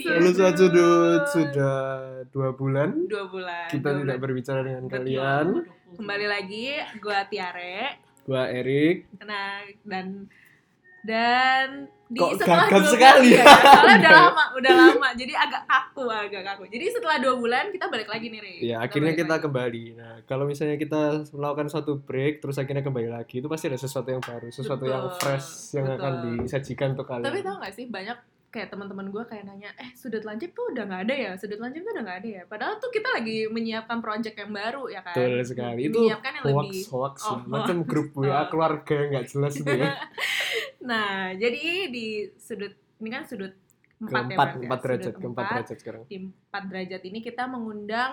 Iya. Halo Sobat Sudut, sudah dua bulan dua bulan. kita dua tidak bulan. berbicara dengan Betul. kalian. Kembali lagi, gua Tiare. Gua Erik. Nah, dan dan di Kok setelah dua sekali bulan, ya? iya, soalnya udah lama, udah lama. Jadi agak kaku, agak kaku. Jadi setelah dua bulan kita balik lagi nih, Ri. Ya, akhirnya kita lagi. kembali. Nah, kalau misalnya kita melakukan suatu break terus akhirnya kembali lagi, itu pasti ada sesuatu yang baru, sesuatu yang Betul, fresh yang betul. akan disajikan untuk kalian. Tapi tau gak sih banyak kayak teman-teman gue kayak nanya, eh sudut lancip tuh udah nggak ada ya, sudut lancip tuh udah nggak ada ya. Padahal tuh kita lagi menyiapkan project yang baru ya kan. Betul sekali. Itu menyiapkan yang hoax, lebih. hoax, Oh, ya. macam grup WA Oh. keluarga nggak jelas itu ya. Nah, jadi di sudut ini kan sudut empat ya, Keempat, ya? empat derajat, keempat empat. derajat sekarang. Di empat derajat ini kita mengundang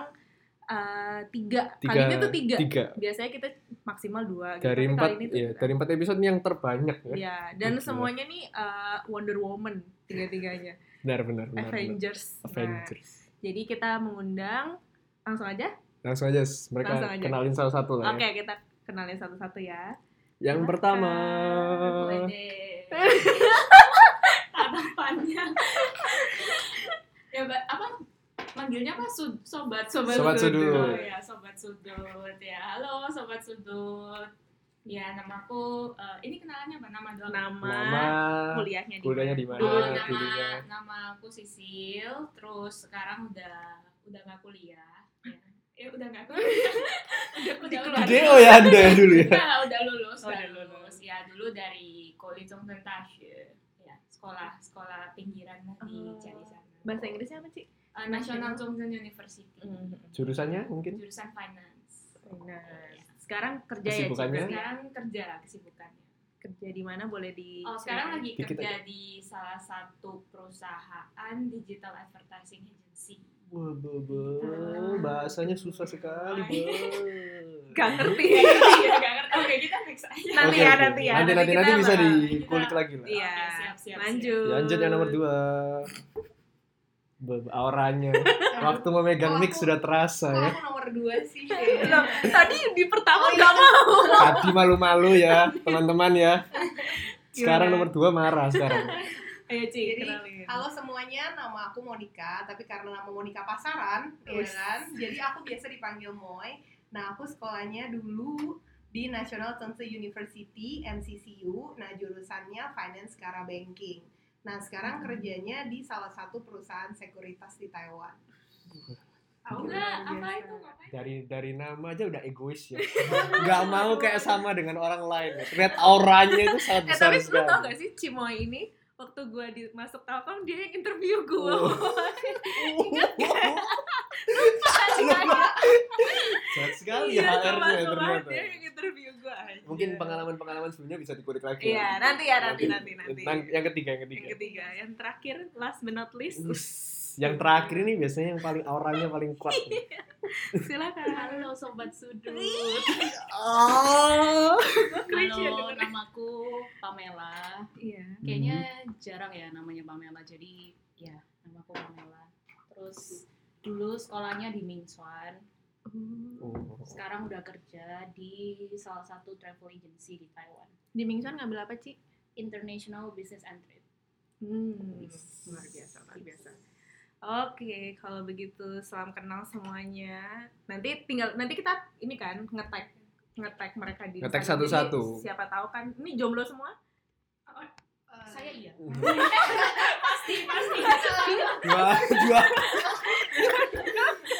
eh, tiga. Tiga, Kali ini tuh tiga. tiga. Biasanya kita maksimal dua. gitu. Dari Tapi empat, kali ini tuh ya, tiga. dari empat episode yang terbanyak ya. Ya, dan Gila. semuanya nih eh, Wonder Woman tiga-tiganya. Benar, benar, benar. benar. Avengers. Nah, Avengers. jadi kita mengundang langsung aja. Langsung aja, mereka Langsung aja. kenalin satu-satu lah Oke, ya. kita kenalin satu-satu ya. Yang Silakan. pertama. Tatapannya. ya, apa? Manggilnya apa? Sud- sobat sobat, Sobat Sudut. Oh, ya, sobat sudut. Ya, halo sobat sudut. Ya, namaku eh, ini kenalannya apa? Nama doang. Nama, nama, kuliahnya di kuliahnya mana? di mana? Oh, nama dulunya. nama aku Sisil, terus sekarang udah udah nggak kuliah. Ya, ya udah nggak kuliah. udah udah. Ide oh ya anda ya dulu ya. Nah, udah lulus, Oh, udah lulus. Ya dulu dari College of. Ya, sekolah sekolah pinggiran di Oh. Cari sana. Bahasa Inggrisnya apa, Ci? Eh, National Chongqing University. Jurusannya mungkin? Jurusan finance. Nah, sekarang kerja ya? Sekarang kerja kesibukannya. Kerja di mana boleh di Oh, sekarang lagi Dikit kerja di salah satu perusahaan digital advertising agency. Wah, be- be- bahasanya susah sekali, Be. Gak ngerti. Iya, nggak ngerti. Oke, kita fix aja. Nanti ya, nanti ya. Nanti, Nanti nanti, nanti bisa dikulik lagi lah. Iya. Oke, siap, siap, Lanjut. Lanjut yang nomor dua. Auranya. Waktu memegang mic sudah terasa ya. nomor dua sih? Tadi di pertama Oh, iya. nggak mau. Tadi malu-malu ya, teman-teman ya. Sekarang nomor dua marah sekarang. Ayo Ci, Jadi, kenalin. Halo semuanya, nama aku Monica, tapi karena nama Monica pasaran, ya Us. kan? Jadi aku biasa dipanggil Moy. Nah, aku sekolahnya dulu di National Chengchi University NCCU. Nah, jurusannya Finance Cara Banking. Nah, sekarang kerjanya di salah satu perusahaan sekuritas di Taiwan. Tahu Luar nggak apa itu ngapain? Dari dari nama aja udah egois ya. Nggak mau kayak sama dengan orang lain. ya. Lihat auranya itu sangat Eh besar tapi lu sekali. tau gak sih Cimoy ini waktu gue di masuk Telkom dia yang interview gue. Oh. Lupa. Jahat sekali Iya, ya HR-nya sumpah, ternyata. dia yang interview gue. Mungkin pengalaman-pengalaman sebelumnya bisa dikulik lagi. Iya, nanti ya, nanti, nanti, nanti. Tentang yang ketiga, yang ketiga. Yang ketiga, yang terakhir last but not least. Us, Yang terakhir ini biasanya yang paling auranya paling kuat. nih. Silakan. Halo sobat sudut. Oh. Ya Halo, namaku Pamela. Iya. Kayaknya jarang ya namanya Pamela. Jadi ya namaku Pamela. Terus dulu sekolahnya di Mingsuan. Oh. Sekarang udah kerja di salah satu travel agency di Taiwan. Di Mingsuan ngambil apa, Ci? International Business and Trade. Hmm, luar biasa, luar biasa. Oke, kalau begitu salam kenal semuanya. Nanti tinggal nanti kita ini kan nge-tag nge-tag mereka di. Jadi satu-satu. Siapa tahu kan ini jomblo semua? Saya iya. pasti, pasti. dua dua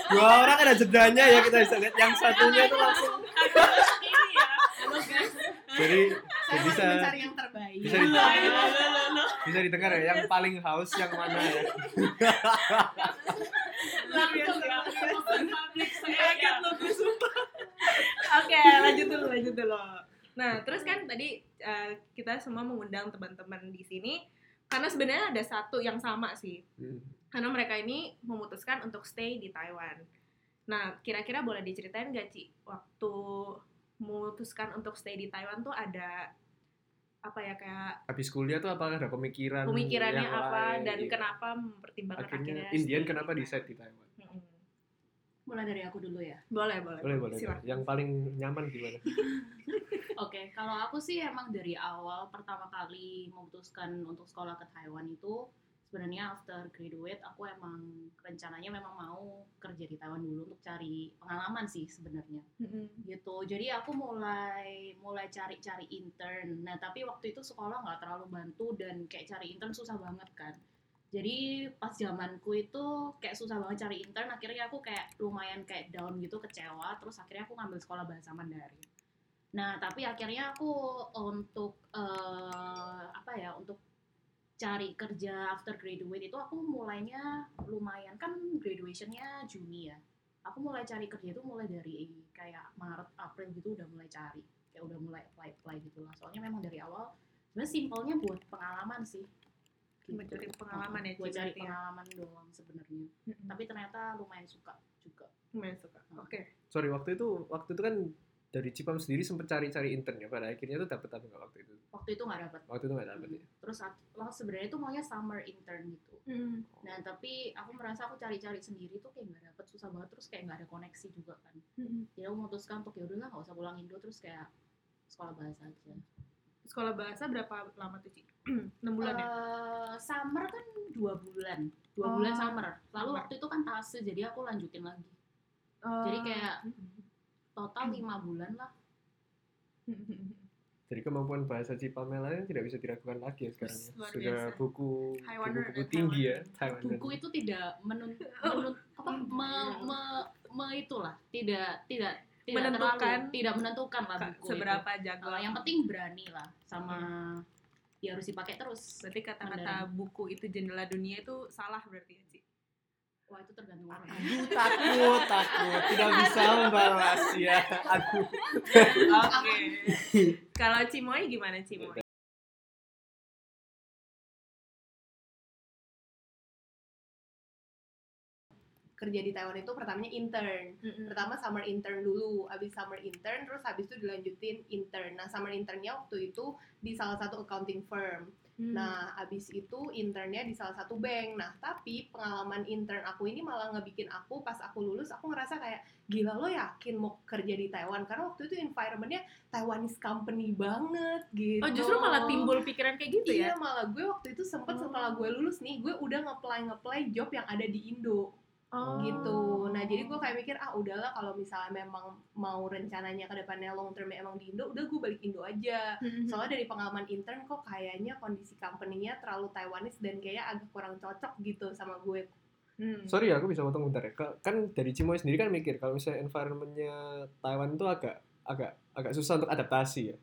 dua orang ada jedanya ya kita bisa lihat yang satunya itu langsung ya. Jadi Saya bisa mencari yang terbaik. bisa di- bisa didengar ya yang paling haus yang mana ya Langsung ya. Saya ya. sumpah. Oke, lanjut dulu, lanjut dulu. Nah, terus kan tadi eh, kita semua mengundang teman-teman di sini karena sebenarnya ada satu yang sama sih. Karena mereka ini memutuskan untuk stay di Taiwan. Nah, kira-kira boleh diceritain gak, Ci? Waktu memutuskan untuk stay di Taiwan tuh ada apa ya kayak habis kuliah tuh apakah ada pemikiran pemikirannya yang apa lain? dan Iya. kenapa mempertimbangkan akhirnya akhirnya Indian kenapa di decide di Taiwan. Mulai dari aku dulu ya. Boleh, boleh. boleh boleh Silakan. yang paling nyaman gimana? Oke, kalau aku sih emang dari awal pertama kali memutuskan untuk sekolah ke Taiwan itu sebenarnya after graduate aku emang rencananya memang mau kerja di Taiwan dulu untuk cari pengalaman sih sebenarnya. Gitu. Jadi aku mulai mulai cari-cari intern. Nah tapi waktu itu sekolah nggak terlalu bantu dan kayak cari intern susah banget kan jadi pas zamanku itu kayak susah banget cari intern akhirnya aku kayak lumayan kayak down gitu kecewa terus akhirnya aku ngambil sekolah bahasa Mandarin. Nah tapi akhirnya aku untuk eh, apa ya untuk cari kerja after graduate itu aku mulainya lumayan kan graduationnya Juni ya. Aku mulai cari kerja itu mulai dari kayak Maret April gitu udah mulai cari kayak udah mulai apply apply gitu lah. Soalnya memang dari awal sebenarnya simpelnya buat pengalaman sih Buat cari pengalaman ya, Ci, cari ya? pengalaman doang sebenarnya tapi ternyata lumayan suka juga Lumayan suka. Oke. Sorry, waktu itu waktu itu kan dari Cipam sendiri sempat cari-cari intern ya. Pada akhirnya tuh dapet apa nggak waktu itu? waktu itu nggak dapat Waktu itu nggak dapet ya. terus at- lah sebenarnya itu maunya summer intern gitu Hmm. nah tapi aku merasa aku cari-cari sendiri tuh kayak nggak dapet susah banget terus kayak nggak ada koneksi juga kan jadi aku memutuskan untuk ya udahlah nggak usah pulang Indo terus kayak sekolah bahasa aja Sekolah bahasa berapa lama tuh, Ci? 6 bulan ya? Eh, summer kan dua bulan dua Oh, bulan summer lalu summer. waktu itu kan tase jadi aku lanjutin lagi jadi kayak total lima bulan lah Jadi kemampuan bahasa Cipamela ini tidak bisa diragukan lagi ya sekarang. ya. Luar Sudah biasa. buku buku-buku tinggi ya. Taiwan. buku itu tidak menun, menun apa me, me, me- itulah tidak tidak tidak Menentukan. terlalu, tidak menentukan lah buku seberapa itu. jago. Eh, yang penting berani lah sama ya harus dipakai terus berarti kata-kata buku itu jendela dunia itu salah berarti ya, Ci? wah itu tergantung orang Aduh, takut, takut. Tidak bisa membalas ya. Aduh. Oke. Kalau Cimoy gimana Cimoy? Kerja di Taiwan itu pertamanya intern. Pertama summer intern dulu abis summer intern terus habis itu dilanjutin intern. Nah summer internnya waktu itu di salah satu accounting firm. Hmm. nah abis itu internnya di salah satu bank. Nah tapi pengalaman intern aku ini malah ngebikin aku pas aku lulus aku ngerasa kayak gila lo yakin mau kerja di Taiwan? Karena waktu itu environmentnya Taiwanese company banget gitu. Oh justru malah timbul pikiran kayak gitu Iya ya? malah gue waktu itu sempet Oh. setelah gue lulus nih gue udah ngeplay ngeplay job yang ada di Indo Oh. gitu. Nah jadi gue kayak mikir ah udahlah kalau misalnya memang mau rencananya ke depannya long term emang di Indo, udah gue balik Indo aja. Hmm. Soalnya dari pengalaman intern kok kayaknya kondisi company-nya terlalu Taiwanese dan kayak agak kurang cocok gitu sama gue. Hmm. Sorry ya, aku bisa potong bentar ya. Ka- Kan dari Cimoy sendiri kan mikir kalau misalnya environmentnya Taiwan itu agak agak agak susah untuk adaptasi ya.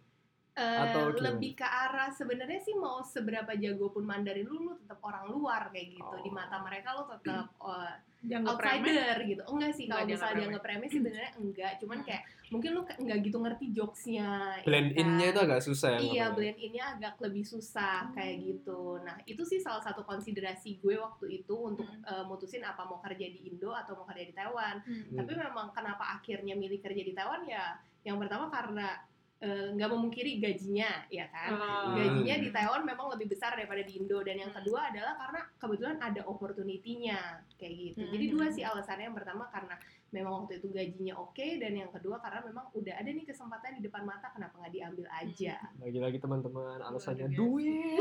Eh, Atau gimana? lebih ke arah sebenarnya sih mau seberapa jago pun Mandarin lu, lu tetap orang luar kayak gitu. Di Oh. mata mereka lu tetap eh, Dianggap remeh? outsider gitu. Enggak sih kalau misalnya dianggap remeh sih sebenarnya enggak. Cuman Hmm. kayak mungkin lu ke- nggak gitu ngerti jokesnya. ya Blend in-nya kan? itu agak susah ya. Iya, blend in-nya agak lebih susah kayak gitu. Nah, itu sih salah satu konsiderasi gue waktu itu untuk Hmm. eh, mutusin apa mau kerja di Indo atau mau kerja di Taiwan. Hmm. Tapi memang kenapa akhirnya milih kerja di Taiwan ya yang pertama karena eh, nggak memungkiri gajinya, ya kan. Oh. Gajinya di Taiwan memang lebih besar daripada di Indo dan yang Hmm. kedua adalah karena kebetulan ada opportunity-nya kayak gitu. Hmm. Jadi dua sih alasannya. Yang pertama karena memang waktu itu gajinya oke dan yang kedua karena memang udah ada nih kesempatan di depan mata kenapa nggak diambil aja. Lagi-lagi teman-teman alasannya duit.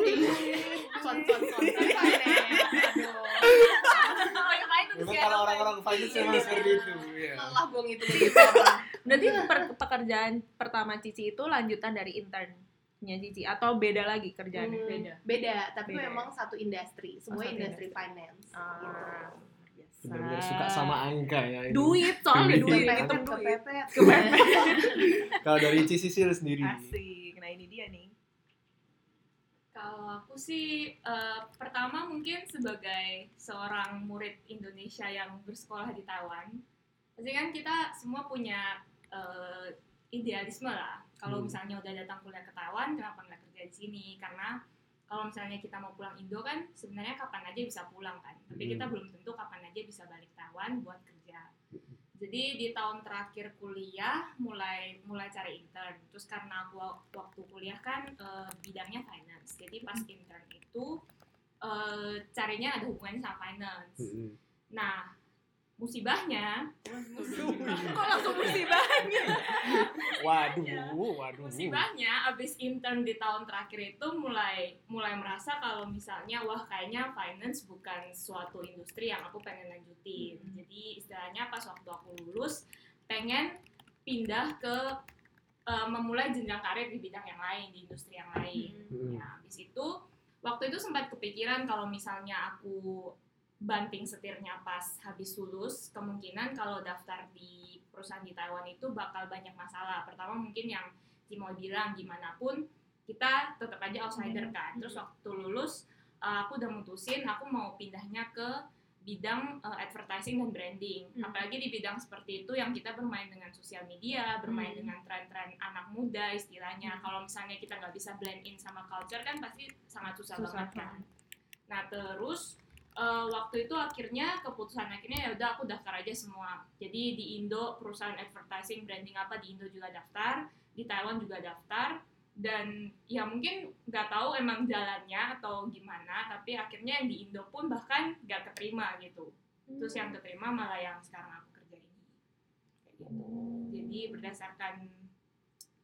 Son son son. Aduh. Memang kalau orang-orang finance memang seperti itu. ya. Lelah bong itu. Berarti per- pekerjaan pertama Cici itu lanjutan dari internnya Cici atau beda lagi kerjaannya? Hmm, Beda. Beda, tapi Beda memang satu industri, semua satu industri industri. finance. Ah, Benar-benar suka sama angka ya. ini. duit soalnya Duit. duit, Kepepet. Kalau dari Cicisil sendiri. Asik, nah ini dia nih. Kalau aku sih eh, pertama mungkin sebagai seorang murid Indonesia yang bersekolah di Taiwan, pasti kan kita semua punya eh, idealisme lah. Kalau Hmm. misalnya udah datang kuliah ke Taiwan, kenapa nggak kerja di sini? Karena kalau misalnya kita mau pulang Indo kan sebenarnya kapan aja bisa pulang kan, tapi kita Hmm. belum tentu kapan aja bisa balik Taiwan buat kerja. Jadi di tahun terakhir kuliah mulai mulai cari intern. Terus karena aku wak- waktu kuliah kan eh, bidangnya finance. Jadi pas intern itu eh, carinya ada hubungannya sama finance. Mm-mm. Nah, musibahnya Kok langsung musibahnya? Waduh, waduh. musibahnya abis intern di tahun terakhir itu mulai mulai merasa kalau misalnya wah kayaknya finance bukan suatu industri yang aku pengen lanjutin Hmm. jadi istilahnya pas waktu aku lulus pengen pindah ke uh, memulai jenjang karir di bidang yang lain di industri yang lain Hmm. ya habis itu waktu itu sempat kepikiran kalau misalnya aku banting setirnya pas habis lulus kemungkinan kalau daftar di perusahaan di Taiwan itu bakal banyak masalah. Pertama mungkin yang Cimoy bilang gimana pun kita tetap aja outsider kan. Terus waktu lulus uh, aku udah mutusin aku mau pindahnya ke bidang uh, advertising dan branding. Hmm. apalagi di bidang seperti itu yang kita bermain dengan sosial media bermain Hmm. dengan tren-tren anak muda istilahnya. Hmm. kalau misalnya kita nggak bisa blend in sama culture kan pasti sangat susah, Susah, banget kan. nah terus uh, waktu itu akhirnya keputusan akhirnya ya udah aku daftar aja semua. Jadi di Indo perusahaan advertising branding apa di Indo juga daftar di Taiwan juga daftar. Dan ya mungkin nggak tahu emang jalannya atau gimana tapi akhirnya yang di Indo pun bahkan nggak keterima gitu. Terus yang keterima malah yang sekarang aku kerja ini kayak gitu. Jadi berdasarkan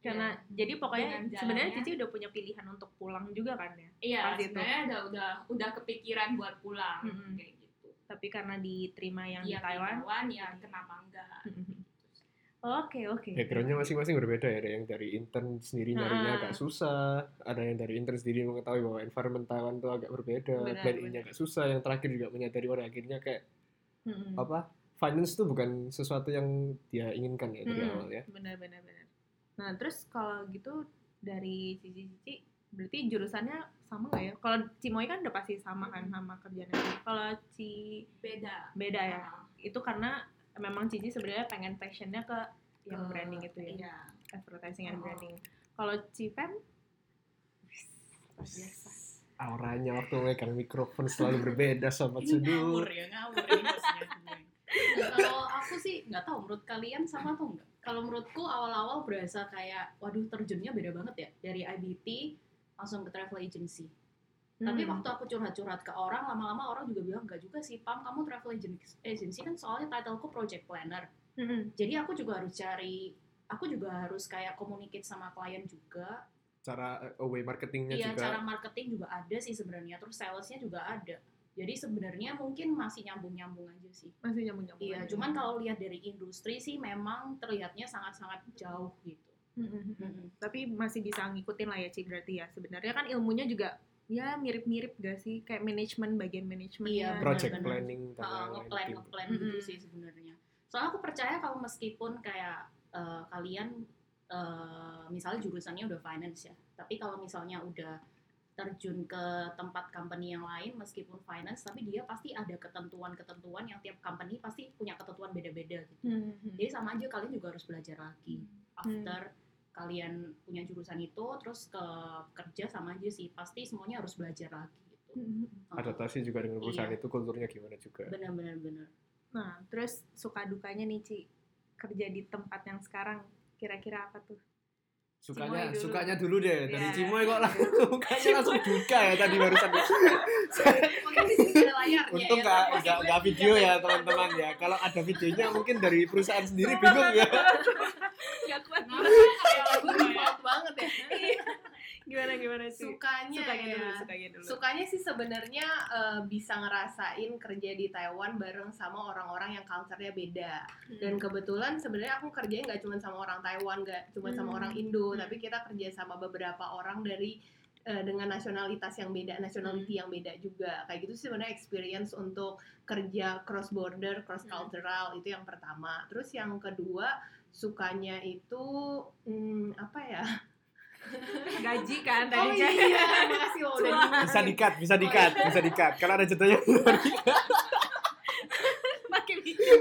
karena jadi pokoknya sebenarnya. Cici udah punya pilihan untuk pulang juga kan ya iya Pas itu. sebenarnya udah udah udah kepikiran buat pulang Mm-mm. kayak gitu tapi karena diterima yang Iya, di Taiwan ya kenapa enggak oke oke Backgroundnya masing-masing berbeda ya. Ada yang dari intern sendiri nyarinya Ah. agak susah. Ada yang dari intern sendiri mengetahui bahwa environment Taiwan itu agak berbeda. In-nya benar. agak susah. Yang terakhir juga menyadari pada akhirnya kayak Mm-mm. apa? Finance itu bukan sesuatu yang dia inginkan ya dari Mm-mm. awal ya. benar benar benar nah terus kalau gitu dari Cici Cici berarti jurusannya sama nggak ya? Kalau Cimoy kan udah pasti sama kan sama kerjanya kalau Ci beda. Beda ya? Ah, itu karena memang Cici sebenarnya pengen passionnya ke yang branding itu ya? iya. Advertising and Oh. branding. Kalau Cipen luar biasa Auranya waktu megang mikrofon selalu berbeda sobat Ini ngawur sudut. ya ngawur kalau aku sih nggak tahu menurut kalian sama atau enggak kalau menurutku awal-awal berasa kayak waduh terjunnya beda banget ya dari IBT langsung ke travel agency tapi Hmm. waktu aku curhat-curhat ke orang lama-lama orang juga bilang enggak juga sih pam kamu travel agen- agency kan soalnya titleku project planner Mm-mm. jadi aku juga harus cari aku juga harus kayak communicate sama klien juga Cara eh, away marketingnya iya juga. cara marketing juga ada sih sebenarnya terus salesnya juga ada jadi sebenarnya mungkin masih nyambung-nyambung aja sih masih nyambung nyambung Iya, cuman kalau lihat dari industri sih memang terlihatnya sangat-sangat jauh gitu. tapi masih bisa ngikutin lah ya Ci berarti ya sebenarnya kan ilmunya juga ya mirip-mirip gak sih kayak manajemen bagian manajemen Iya, Project benar-benar. planning Uh, lain-lain ngeplan gitu. ngeplan gitu Mm-mm. sih sebenarnya. Soalnya aku percaya kalau meskipun kayak uh, kalian uh, misalnya jurusannya udah finance ya, tapi kalau misalnya udah terjun ke tempat company yang lain meskipun finance, tapi dia pasti ada ketentuan-ketentuan yang tiap company pasti punya ketentuan beda-beda gitu. Hmm. Jadi sama aja kalian juga harus belajar lagi after kalian punya jurusan itu terus ke kerja sama aja sih pasti semuanya harus belajar lagi gitu. Hmm. Adaptasi juga dengan perusahaan Iya. itu kulturnya gimana juga. Benar-benar benar. Nah, terus suka dukanya nih Ci kerja di tempat yang sekarang kira-kira apa tuh? Sukanya, Cimoy dulu. sukanya dulu deh. Dari Iya. Cimoy kok langsung mukanya langsung duka ya tadi barusan. Untung ya, nggak tapi nggak nggak belum video ya teman-teman ya. Kalau ada videonya mungkin dari perusahaan sendiri bingung ya. Gak kuat. Banget ya. Gimana gimana Ci? Sukanya, Sukanya ya. dulu, sukanya dulu. Sukanya sih sebenarnya eh, bisa ngerasain kerja di Taiwan bareng sama orang-orang yang culture-nya beda. Dan kebetulan sebenarnya aku kerjanya nggak cuma sama orang Taiwan, nggak cuma sama Hmm. orang Indo, Hmm. tapi kita kerja sama beberapa orang dari eh, dengan nasionalitas yang beda, nationality yang beda juga. Kayak gitu sih sebenarnya experience untuk kerja cross border, cross cultural itu yang pertama. Terus yang kedua sukanya itu hmm, apa ya? Gaji kan Oh tadi iya, makasih loh udah diingetin. Bisa dikat, bisa dikat, bisa dikat. Kalau ada jatuhnya makin mikir.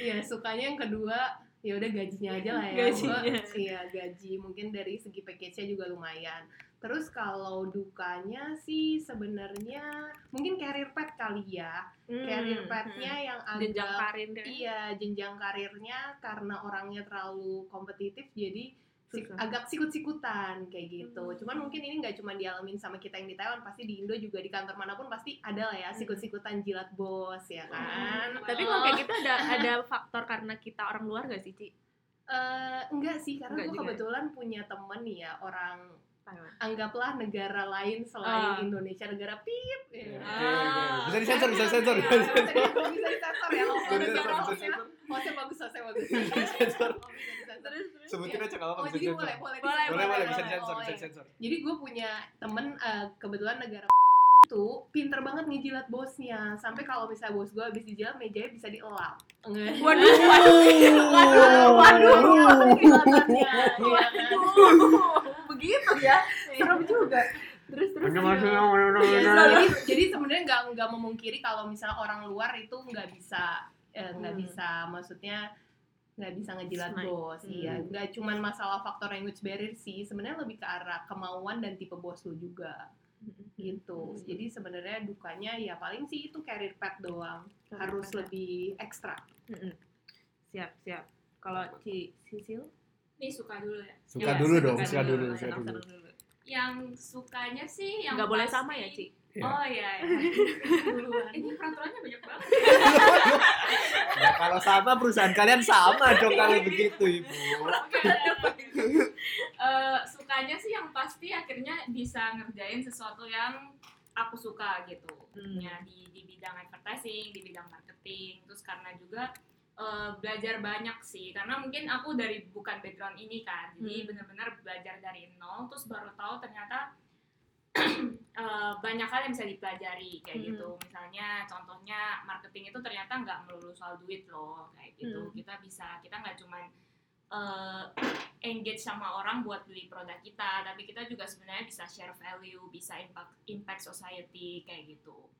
Iya, sukanya yang kedua ya udah gajinya aja lah ya. Gajinya. Gua- Iya, gaji mungkin dari segi package-nya juga lumayan. Terus kalau dukanya sih sebenarnya mungkin career path kali ya. Career path-nya yang Hmm, jenjang agak karir kan? iya, jenjang karirnya karena orangnya terlalu kompetitif jadi Susah. agak sikut-sikutan kayak gitu. Hmm. Cuman mungkin ini nggak cuma dialamin sama kita yang di Taiwan, pasti di Indo juga di kantor mana pun pasti ada lah ya Hmm. sikut-sikutan jilat bos ya kan. Tapi kalau kayak gitu ada ada faktor karena kita orang luar gak sih Ci? Eh, enggak sih, karena gue kebetulan punya temen nih ya orang Taiwan. anggaplah negara lain selain Ah. Indonesia negara pip. Oke, Ya. oke. Bisa disensor, bisa disensor. Iya, bisa di- bisa disensor ya. Oh, Bisa bisa disensor, bisa hostnya- disensor. hostnya bagus, hostnya bagus. Disensor. Oh, bisa disensor. Terus. Sebutin Iya. aja kalau Oh, apa bisa jadi disensor. boleh, boleh, Boleh, Boleh, bisa disensor, Oh, bisa iya. disensor. Jadi gue punya temen eh, kebetulan negara itu pinter banget ngejilat bosnya sampai kalau misalnya bos gue habis dijilat mejanya bisa dielap. Waduh, waduh, waduh, waduh. Iya kan? Waduh. Begitu ya. Serem juga. Terus terus. Iya, jadi jadi sebenarnya nggak nggak memungkiri kalau misalnya orang luar itu nggak bisa eh, nggak Hmm. bisa maksudnya nggak bisa ngejilat Smite. bos iya Hmm. nggak cuman masalah faktor language barrier sih sebenarnya lebih ke arah kemauan dan tipe bos lu juga gitu Hmm. jadi sebenarnya dukanya ya paling sih itu career path doang harus lebih ekstra Mm-mm. Siap, siap. Kalau Ci Sisil? Ini suka dulu ya. Suka Iya, dulu dong, suka suka dulu, suka dulu. Yang sukanya sih yang Nggak boleh sama ya, Ci? Iya. Oh iya. iya. Ini peraturannya banyak banget. Ya, kalau sama perusahaan kalian sama dong kalau begitu ibu. Eh, sukanya sih yang pasti akhirnya bisa ngerjain sesuatu yang aku suka gitu Hmm. ya di di bidang advertising di bidang marketing terus karena juga eh, belajar banyak sih karena mungkin aku dari bukan background ini kan jadi Hmm. benar-benar belajar dari nol terus baru tahu ternyata eh, banyak hal yang bisa dipelajari kayak Hmm. gitu misalnya contohnya marketing itu ternyata nggak melulu soal duit loh kayak gitu Hmm. kita bisa kita nggak cuman eh, engage sama orang buat beli produk kita tapi kita juga sebenarnya bisa share value bisa impact impact society kayak gitu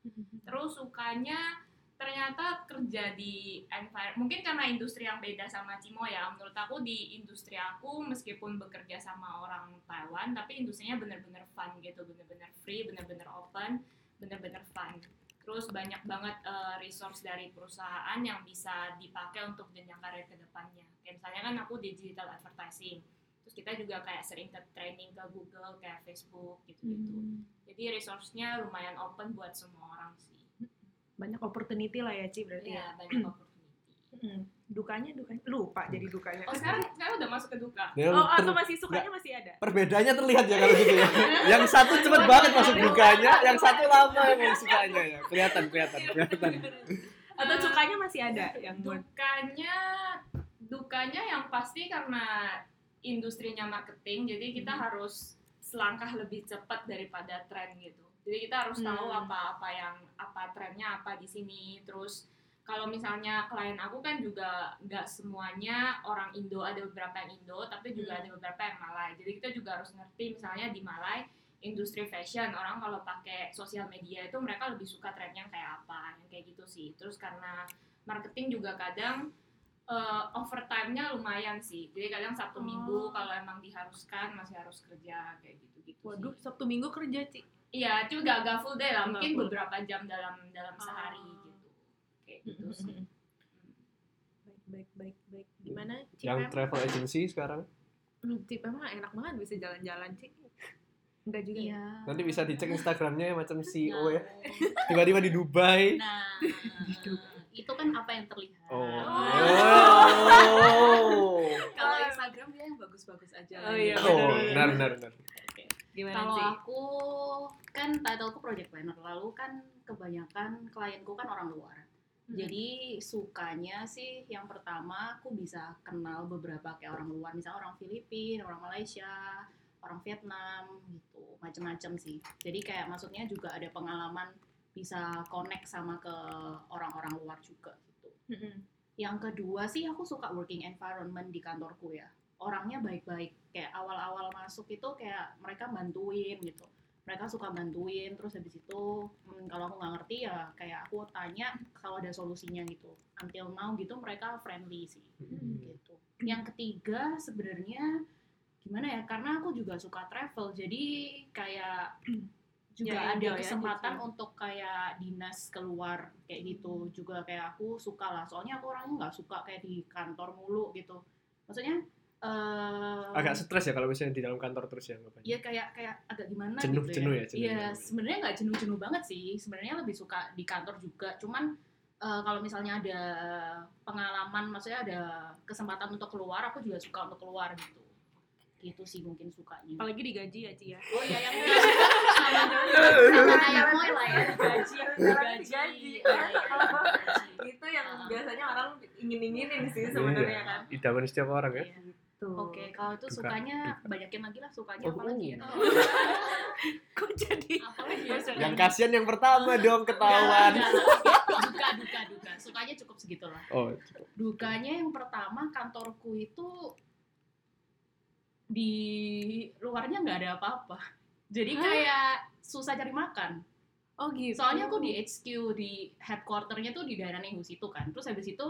terus sukanya ternyata kerja di environment mungkin karena industri yang beda sama Cimo ya menurut aku di industri aku meskipun bekerja sama orang Taiwan tapi industrinya bener-bener fun gitu bener-bener free bener-bener open bener-bener fun. Terus banyak banget eh, resource dari perusahaan yang bisa dipakai untuk jenjang karir ke depannya. Kayak misalnya kan aku di digital advertising terus kita juga kayak sering ke training ke Google kayak Facebook gitu-gitu. Hmm. jadi resource-nya lumayan open buat semua orang sih Banyak opportunity lah ya, Ci berarti ya. Iya, banyak opportunity. Dukanya, dukanya. Lupa jadi dukanya. Oh, sekarang sekarang udah masuk ke duka. Dia Oh, ter- atau masih sukanya masih ada? perbedaannya terlihat ya kalau gitu ya. yang satu cepet banget masuk dukanya, yang satu lama emang sukanya ya. Kelihatan, kelihatan, kelihatan. Atau Eh, sukanya masih ada yang Dukanya dukanya yang pasti karena industrinya marketing, jadi kita Hmm. harus selangkah lebih cepat daripada tren gitu. Jadi kita harus tahu Hmm. apa-apa yang apa trennya apa di sini. Terus kalau misalnya klien aku kan juga nggak semuanya orang Indo, ada beberapa yang Indo, tapi juga Hmm. ada beberapa yang Malay. Jadi kita juga harus ngerti misalnya di Malay industri fashion orang kalau pakai sosial media itu mereka lebih suka trennya kayak apa, yang kayak gitu sih. Terus karena marketing juga kadang eh, overtime-nya lumayan sih. Jadi kadang Sabtu Oh. Minggu kalau emang diharuskan masih harus kerja kayak gitu-gitu. Waduh, sih. Sabtu Minggu kerja, Ci. Iya, cuma gak, gak full day lah, mungkin full. beberapa jam dalam dalam Oh. sehari gitu. Kayak gitu sih. Baik, baik, baik, baik. Gimana, Ci? Yang travel agency sekarang Hmm, Ci Pem mah enak banget bisa jalan-jalan, Ci. Enggak juga ya? Iya. nanti bisa dicek Instagramnya ya macam CEO ya. Tiba-tiba di Dubai. Nah, itu kan apa yang terlihat. Oh. Oh. Oh. Kalau Instagram dia yang bagus-bagus aja. Oh, iya, Oh, benar, benar benar. Gimana, Kalau aku kan titleku project planner, lalu kan kebanyakan klienku kan orang luar. Hmm. Jadi sukanya sih yang pertama aku bisa kenal beberapa kayak orang luar, misalnya orang Filipina, orang Malaysia, orang Vietnam gitu, macem-macem sih. Jadi kayak maksudnya juga ada pengalaman bisa connect sama ke orang-orang luar juga gitu. Mm-mm. Yang kedua sih aku suka working environment di kantorku ya. Orangnya baik-baik. Kayak awal-awal masuk itu kayak mereka bantuin gitu. Mereka suka bantuin terus habis itu hmm, kalau aku nggak ngerti ya kayak aku tanya kalau ada solusinya gitu. Until now gitu mereka friendly sih gitu. Yang ketiga sebenarnya gimana ya? Karena aku juga suka travel. Jadi kayak juga Ya, ada enjoy aja kesempatan sih. untuk kayak dinas keluar kayak gitu juga kayak aku suka lah soalnya aku orangnya nggak suka kayak di kantor mulu gitu maksudnya eh Agak stres ya kalau misalnya di dalam kantor terus ya anggapannya. ya kayak kayak agak gimana Jenuh- gitu jenuh ya ya, jenuh iya ya. sebenarnya nggak jenuh-jenuh banget sih sebenarnya lebih suka di kantor juga cuman eh, kalau misalnya ada pengalaman maksudnya ada kesempatan untuk keluar aku juga suka untuk keluar gitu gitu sih mungkin sukanya Apalagi digaji ya, Ci ya. oh iya yang sama kayak Moy lah ya gaji gaji Gaji. Iya, iya, gaji. Itu yang biasanya orang ingin-inginin sih sebenarnya kan. Iya, idaman setiap orang ya. Tuh. Oke, kalau itu Duka, sukanya duka. banyakin lagi lah sukanya Oh, apa lagi ya? Kok jadi Apalagi ya? Yang kasihan yang pertama dong ketahuan. Duka, duka, duka. Sukanya cukup segitu lah. Oh, cukup. Dukanya yang pertama kantorku itu di luarnya nggak ada apa-apa. Jadi Hah? kayak susah cari makan. Oh gitu. Soalnya aku di HQ di headquarternya tuh di daerah Nehus itu kan. Terus habis itu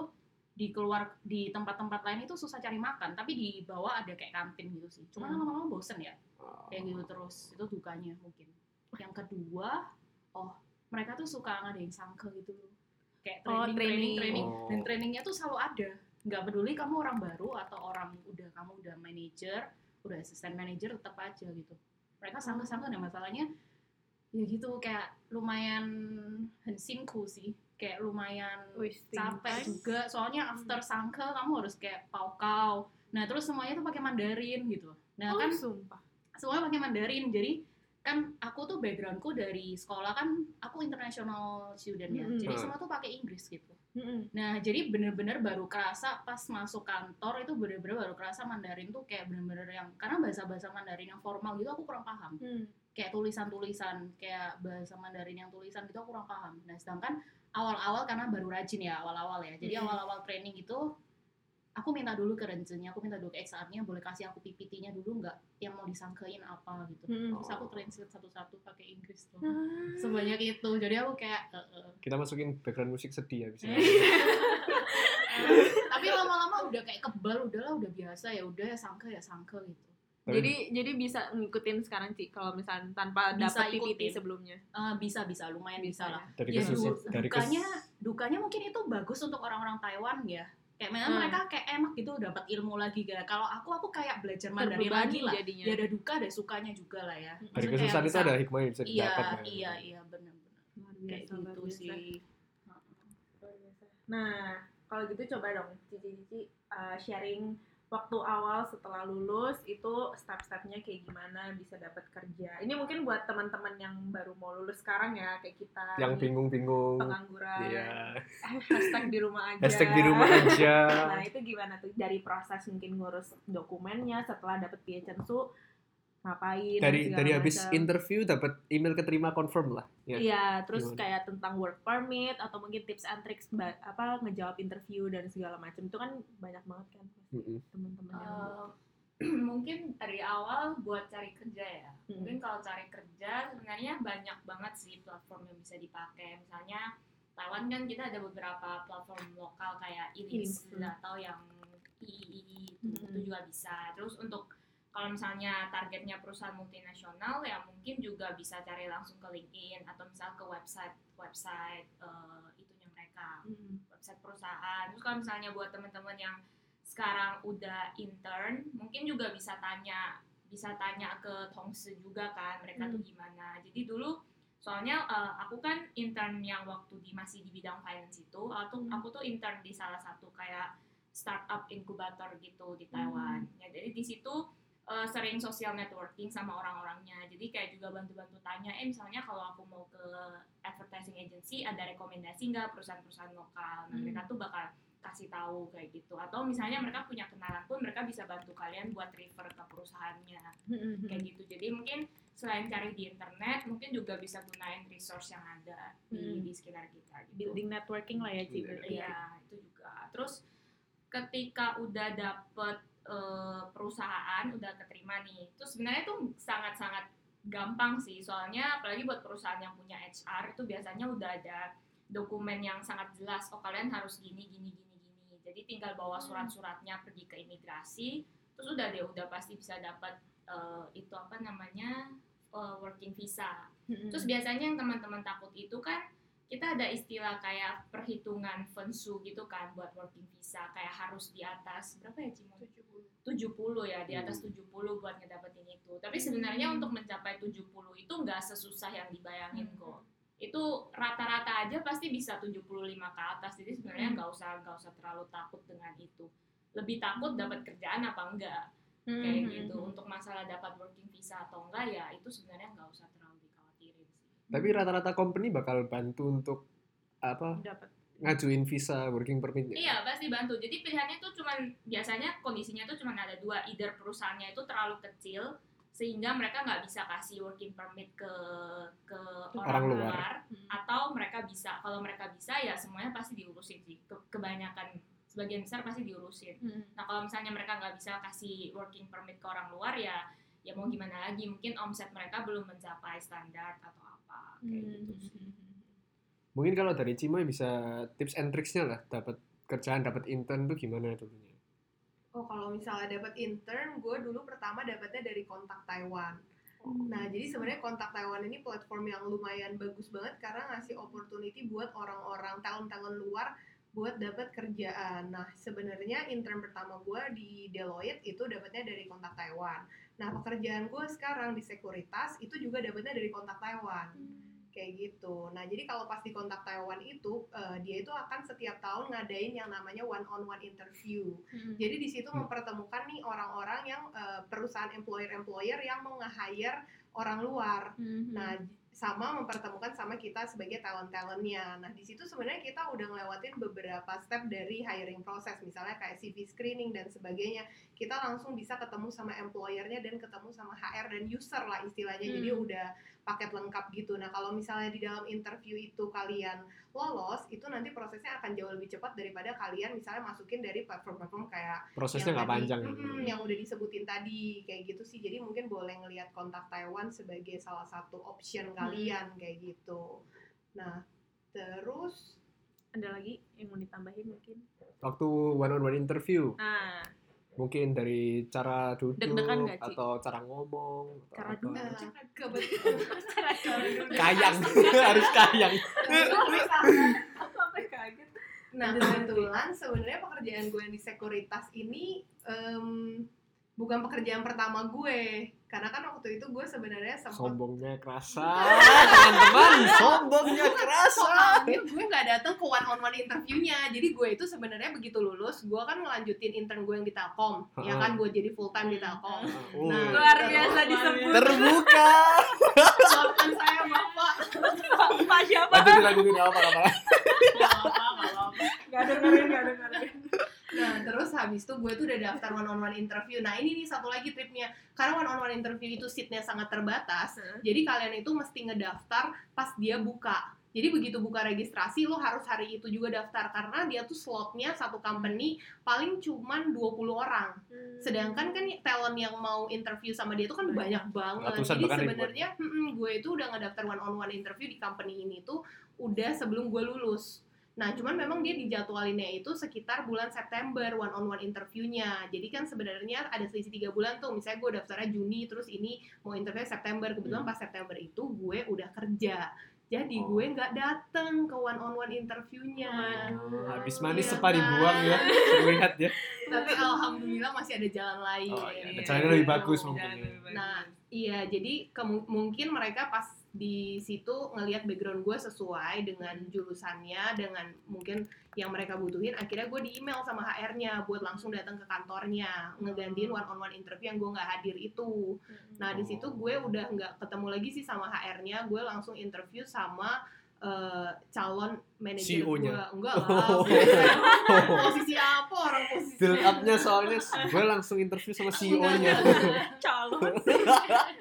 di keluar di tempat-tempat lain itu susah cari makan, tapi di bawah ada kayak kantin gitu sih. Cuma Hmm. lama-lama bosen ya kayak gitu terus itu dukanya mungkin yang kedua oh mereka tuh suka ngadain sangke gitu kayak Oh, training training training. training Oh. dan trainingnya tuh selalu ada nggak peduli kamu orang baru atau orang udah kamu udah manager udah asisten manager tetap aja gitu mereka sangke sangke dan masalahnya ya gitu kayak lumayan hensinku sih kayak lumayan Wasting capek time. juga soalnya after sangke kamu harus kayak paukau nah terus semuanya tuh pakai Mandarin gitu nah Oh, kan sumpah. semuanya pakai Mandarin jadi kan aku tuh backgroundku dari sekolah kan aku international student ya Mm-mm. jadi Hmm. semua tuh pakai Inggris gitu Mm-mm. nah jadi bener-bener baru kerasa pas masuk kantor itu bener-bener baru kerasa Mandarin tuh kayak bener-bener yang karena bahasa-bahasa Mandarin yang formal gitu aku kurang paham Hmm. kayak tulisan-tulisan kayak bahasa Mandarin yang tulisan gitu aku kurang paham nah sedangkan awal-awal karena baru rajin ya awal-awal ya jadi awal-awal training itu aku minta dulu ke renjennya aku minta dulu ke XR-nya boleh kasih aku PPT-nya dulu nggak yang mau disangkain apa gitu Mm-mm. terus aku translate satu-satu pakai Inggris tuh Ah. sebanyak itu jadi aku kayak eh, eh. Kita masukin background musik sedih ya bisa. tapi lama-lama udah kayak kebal udahlah udah biasa ya udah ya sangka ya sangka gitu Tapi- Jadi jadi bisa ngikutin sekarang Ci kalau misalnya tanpa dapat PPT sebelumnya. Eh, bisa bisa lumayan bisa, Bisa lah dari ya, du- dari kes dukanya dukanya mungkin itu bagus untuk orang-orang Taiwan ya kayak memang Hmm. mereka kayak enak gitu dapat ilmu lagi gitu kalau aku aku kayak belajar Mandarin lagi lah jadinya. ya ada duka ada sukanya juga lah ya dari Maksudnya kesusahan kayak itu ada hikmah yang bisa iya didapat kan. iya iya benar-benar kayak gitu biasa. sih. Nah, kalau gitu coba dong Cici-cici uh, sharing waktu awal setelah lulus itu step-stepnya kayak gimana bisa dapat kerja. Ini mungkin buat teman-teman yang baru mau lulus sekarang ya kayak kita yang bingung-bingung pengangguran. iya Hashtag di rumah aja. hashtag di rumah aja Nah, itu gimana tuh dari proses mungkin ngurus dokumennya setelah dapet Piacensu ngapain dari dari habis macam. interview dapat email keterima confirm lah ya Iya, terus Gimana? kayak tentang work permit atau mungkin tips and tricks apa ngejawab interview dan segala macam itu kan banyak banget kan Mm-mm. teman-teman yang Eh, mungkin dari awal buat cari kerja ya. Hmm. Mungkin kalau cari kerja sebenarnya banyak banget sih platform yang bisa dipakai. Misalnya Taiwan kan kita ada beberapa platform lokal kayak Ilis Ilis, hmm. atau yang III itu, Hmm. itu juga bisa. Terus untuk kalau misalnya targetnya perusahaan multinasional ya mungkin juga bisa cari langsung ke LinkedIn atau misal ke website website eh, itunya mereka Mm. website perusahaan. Terus kalau misalnya buat teman-teman yang sekarang udah intern, mungkin juga bisa tanya bisa tanya ke Tongse juga kan mereka tuh gimana. Jadi dulu soalnya eh, aku kan intern yang waktu di masih di bidang finance itu, aku Hmm. aku tuh intern di salah satu kayak startup inkubator gitu di Taiwan. Ya jadi di situ eh, sering social networking sama orang-orangnya. Jadi kayak juga bantu-bantu tanya, eh misalnya kalau aku mau ke advertising agency ada rekomendasi nggak perusahaan-perusahaan lokal. Nah, Hmm. mereka tuh bakal kasih tahu kayak gitu. Atau misalnya mereka punya kenalan pun mereka bisa bantu kalian buat refer ke perusahaannya Mm-mm. kayak gitu. Jadi mungkin selain cari di internet, mungkin juga bisa gunain resource yang ada di, Hmm. di sekitar kita gitu. building networking lah ya berarti ya. Iya, itu juga. Terus ketika udah dapet eh, perusahaan, udah keterima nih, itu sebenarnya tuh sangat-sangat gampang sih. Soalnya apalagi buat perusahaan yang punya HR itu biasanya udah ada dokumen yang sangat jelas. Oh kalian harus gini, gini, gini, gini. Jadi tinggal bawa surat-suratnya pergi ke imigrasi, terus udah deh, udah pasti bisa dapat eh, itu apa namanya eh, working visa. Mm-mm. Terus biasanya yang teman-teman takut itu kan kita ada istilah kayak perhitungan fensu gitu kan buat working visa kayak harus di atas berapa ya Cimo? 70 ya di atas 70 buat ngedapetin itu. Tapi sebenarnya untuk mencapai 70 itu nggak sesusah yang dibayangin kok. itu rata-rata aja pasti bisa 75 ke atas jadi sebenarnya Hmm. nggak usah nggak usah terlalu takut dengan itu. Lebih takut dapat kerjaan apa enggak? Hmm, kayak gitu. untuk masalah dapat working visa atau enggak ya itu sebenarnya nggak usah terlalu Tapi rata-rata company bakal bantu untuk apa dapat ngajuin visa working permit. nggak? Iya pasti bantu. Jadi pilihannya tuh cuman biasanya kondisinya tuh cuman ada dua, either perusahaannya itu terlalu kecil sehingga mereka nggak bisa kasih working permit ke ke orang, Orang luar. luar, Hmm. atau mereka bisa. Kalau mereka bisa ya semuanya pasti diurusin sih. Ke- kebanyakan sebagian besar pasti diurusin. Hmm. Nah kalau misalnya mereka nggak bisa kasih working permit ke orang luar ya ya mau gimana lagi mungkin omset mereka belum mencapai standar atau apa kayak Hmm. gitu sih. Mungkin kalau dari Cimoy bisa tips and tricksnya lah dapat kerjaan, dapat intern tuh gimana dulunya? Oh kalau misalnya dapat intern, gue dulu pertama dapatnya dari kontak Taiwan. Nah jadi sebenarnya kontak Taiwan ini platform yang lumayan bagus banget karena ngasih opportunity buat orang-orang talent-talent luar buat dapat kerjaan. Nah sebenarnya intern pertama gue di Deloitte itu dapatnya dari kontak Taiwan. Nah pekerjaan gue sekarang di sekuritas itu juga dapatnya dari kontak Taiwan kayak gitu. Nah, jadi kalau pas di kontak Taiwan itu eh, dia itu akan setiap tahun ngadain yang namanya one on one interview. Hmm. Jadi di situ Hmm. mempertemukan nih orang-orang yang eh, perusahaan employer-employer yang mau nge-hire orang luar. Hmm. Nah, sama mempertemukan sama kita sebagai talent-talentnya. Nah, di situ sebenarnya kita udah ngelewatin beberapa step dari hiring proses, misalnya kayak CV screening dan sebagainya. Kita langsung bisa ketemu sama employernya dan ketemu sama HR dan user lah istilahnya. Jadi Hmm. udah paket lengkap gitu. Nah, kalau misalnya di dalam interview itu kalian lolos, itu nanti prosesnya akan jauh lebih cepat daripada kalian misalnya masukin dari platform-platform kayak Prosesnya nggak panjang. Mm-mm, yang udah disebutin tadi kayak gitu sih jadi mungkin boleh ngelihat kontak Taiwan sebagai salah satu option kalian kayak gitu. Nah terus ada lagi yang mau ditambahin mungkin? Waktu one on one interview, nah mungkin dari cara duduk Ci? atau cara ngomong atau Cara duduk. kebetulan Kayang, harus kayang. sampai kaget. Nah kebetulan sebenarnya pekerjaan gue yang di sekuritas ini em, bukan pekerjaan pertama gue karena kan waktu itu gue sebenarnya sempat Sombongnya kerasa, teman-teman. Sombongnya kerasa. soalnya gue nggak datang ke one on one interviewnya. Jadi gue itu sebenarnya begitu lulus gue kan ngelanjutin intern gue yang di Telkom. Ya kan gue jadi full time di Telkom. Oh, Nah, luar biasa disebut. Terbuka. maafkan saya bapak pak siapa? Lanjutin lanjutin apa apa. Gak apa-apa. nggak dengerin nggak dengerin nah terus habis itu gue tuh udah daftar one on one interview. Nah ini nih satu lagi tripnya. Karena one on one interview itu seatnya sangat terbatas jadi kalian itu mesti ngedaftar pas dia buka. Jadi begitu buka registrasi lo harus hari itu juga daftar karena dia tuh slotnya satu company paling cuman 20 orang. Sedangkan kan talent yang mau interview sama dia itu kan banyak. banget. Ratusan Jadi sebenarnya mm-mm, gue itu udah ngedaftar one on one interview di company ini tuh udah sebelum gue lulus. Nah, cuman memang dia dijadwalinnya itu sekitar bulan September one on one interviewnya. Jadi kan sebenarnya ada selisih tiga bulan tuh. Misalnya gue daftarnya Juni, terus ini mau interview September. Kebetulan pas September itu gue udah kerja. Jadi Oh. gue nggak dateng ke one on one interviewnya. Habis manis Iya sepa kan? dibuang ya. Lihat ya. Tapi alhamdulillah masih ada jalan lain. Oh iya, Iya. caranya lebih bagus mungkin. ya. lebih bagus. Nah, iya jadi mungkin mereka pas di situ ngelihat background gue sesuai dengan jurusannya, dengan mungkin yang mereka butuhin. Akhirnya gue di email sama HR-nya buat langsung datang ke kantornya, ngegantiin one on one interview yang gue nggak hadir itu. Nah di situ gue udah nggak ketemu lagi sih sama HR-nya, gue langsung interview sama eh, calon manajer gue. CEO-nya. Enggak lah, bukan. posisi apa orang posisi? Build up-nya soalnya gue langsung interview sama CEO-nya. calon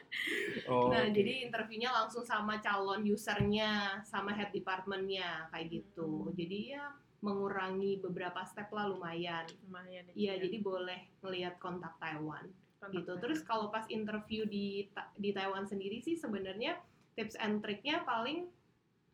Oh. Nah, oke. jadi interviewnya langsung sama calon usernya, sama head departmentnya kayak gitu. Hmm. Jadi ya mengurangi beberapa step lah lumayan. lumayan ya, Iya, ya. jadi boleh ngelihat kontak Taiwan Kontak gitu. Taiwan. Terus kalau pas interview di di Taiwan sendiri sih sebenarnya tips and triknya paling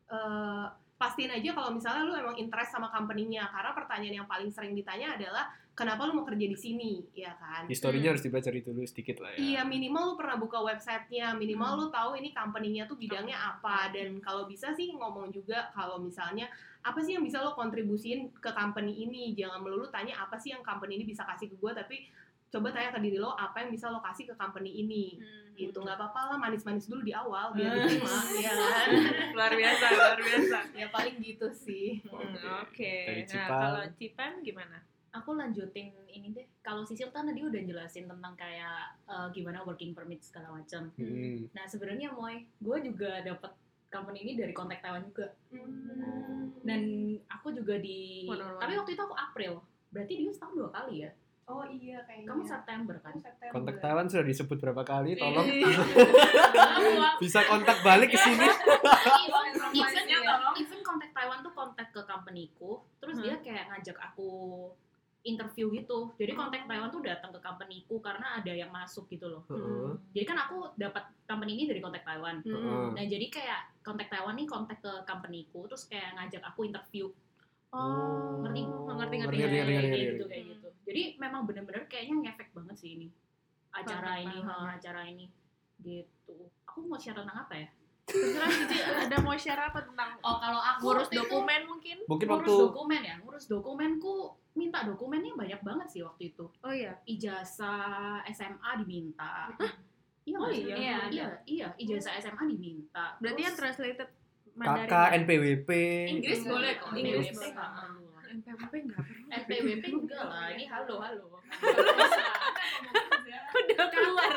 eh, pastiin aja kalau misalnya lu emang interest sama company-nya karena pertanyaan yang paling sering ditanya adalah kenapa lu mau kerja di sini, ya kan? Historinya harus dipelajari dulu sedikit lah ya. Iya minimal lu pernah buka websitenya, minimal Hmm. lu tahu ini company-nya tuh bidangnya apa dan kalau bisa sih ngomong juga kalau misalnya apa sih yang bisa lo kontribusin ke company ini, jangan melulu tanya apa sih yang company ini bisa kasih ke gue tapi coba tanya ke diri lo apa yang bisa lo kasih ke company ini Hmm. gitu nggak apa-apa lah manis-manis dulu di awal biar Hmm. diterima ya kan luar biasa luar biasa ya paling gitu sih Hmm, oke Dari nah Cipam. kalau Cipan gimana aku lanjutin ini deh kalau Sisil kan tadi udah jelasin tentang kayak eh, gimana working permit segala macam Hmm. nah sebenarnya Moy gue juga dapat company ini dari kontak Taiwan juga Hmm. dan aku juga di One on one. tapi waktu itu aku April berarti dia setahun dua kali ya oh iya kayaknya kamu September kan September. Kontak Taiwan sudah disebut berapa kali? Tolong Iya. bisa kontak balik ke sini. even, even kontak Taiwan tuh kontak ke companyku terus Hmm. dia kayak ngajak aku interview gitu. Jadi kontak Taiwan tuh datang ke companyku karena ada yang masuk gitu loh. Heeh. jadi kan aku dapat company ini dari kontak Taiwan. Heeh. nah jadi kayak kontak Taiwan nih kontak ke companyku terus kayak ngajak aku interview. Oh. Ngerti? Ngerti ngerti Ngerti, Kayak- ngerti, ngerti, kayak gitu kayak gitu. Jadi memang bener-bener kayaknya ngefek banget sih ini. Acara ini ha, acara ini. Gitu. Aku mau share tentang apa ya? Terserah Cici ada mau share apa tentang oh kalau aku ngurus waktu itu- dokumen mungkin? Mungkin ngurus waktu dokumen ya? Ngurus dokumenku minta dokumennya banyak banget sih waktu itu oh iya ijazah SMA diminta iya Oh iya? iya iya iya ijazah SMA diminta berarti yang Terus translated kakak Mandarin NPWP. Inggris boleh kok Inggris. Lah. NPWP nggak perlu NPWP enggak lah ini halo halo udah keluar.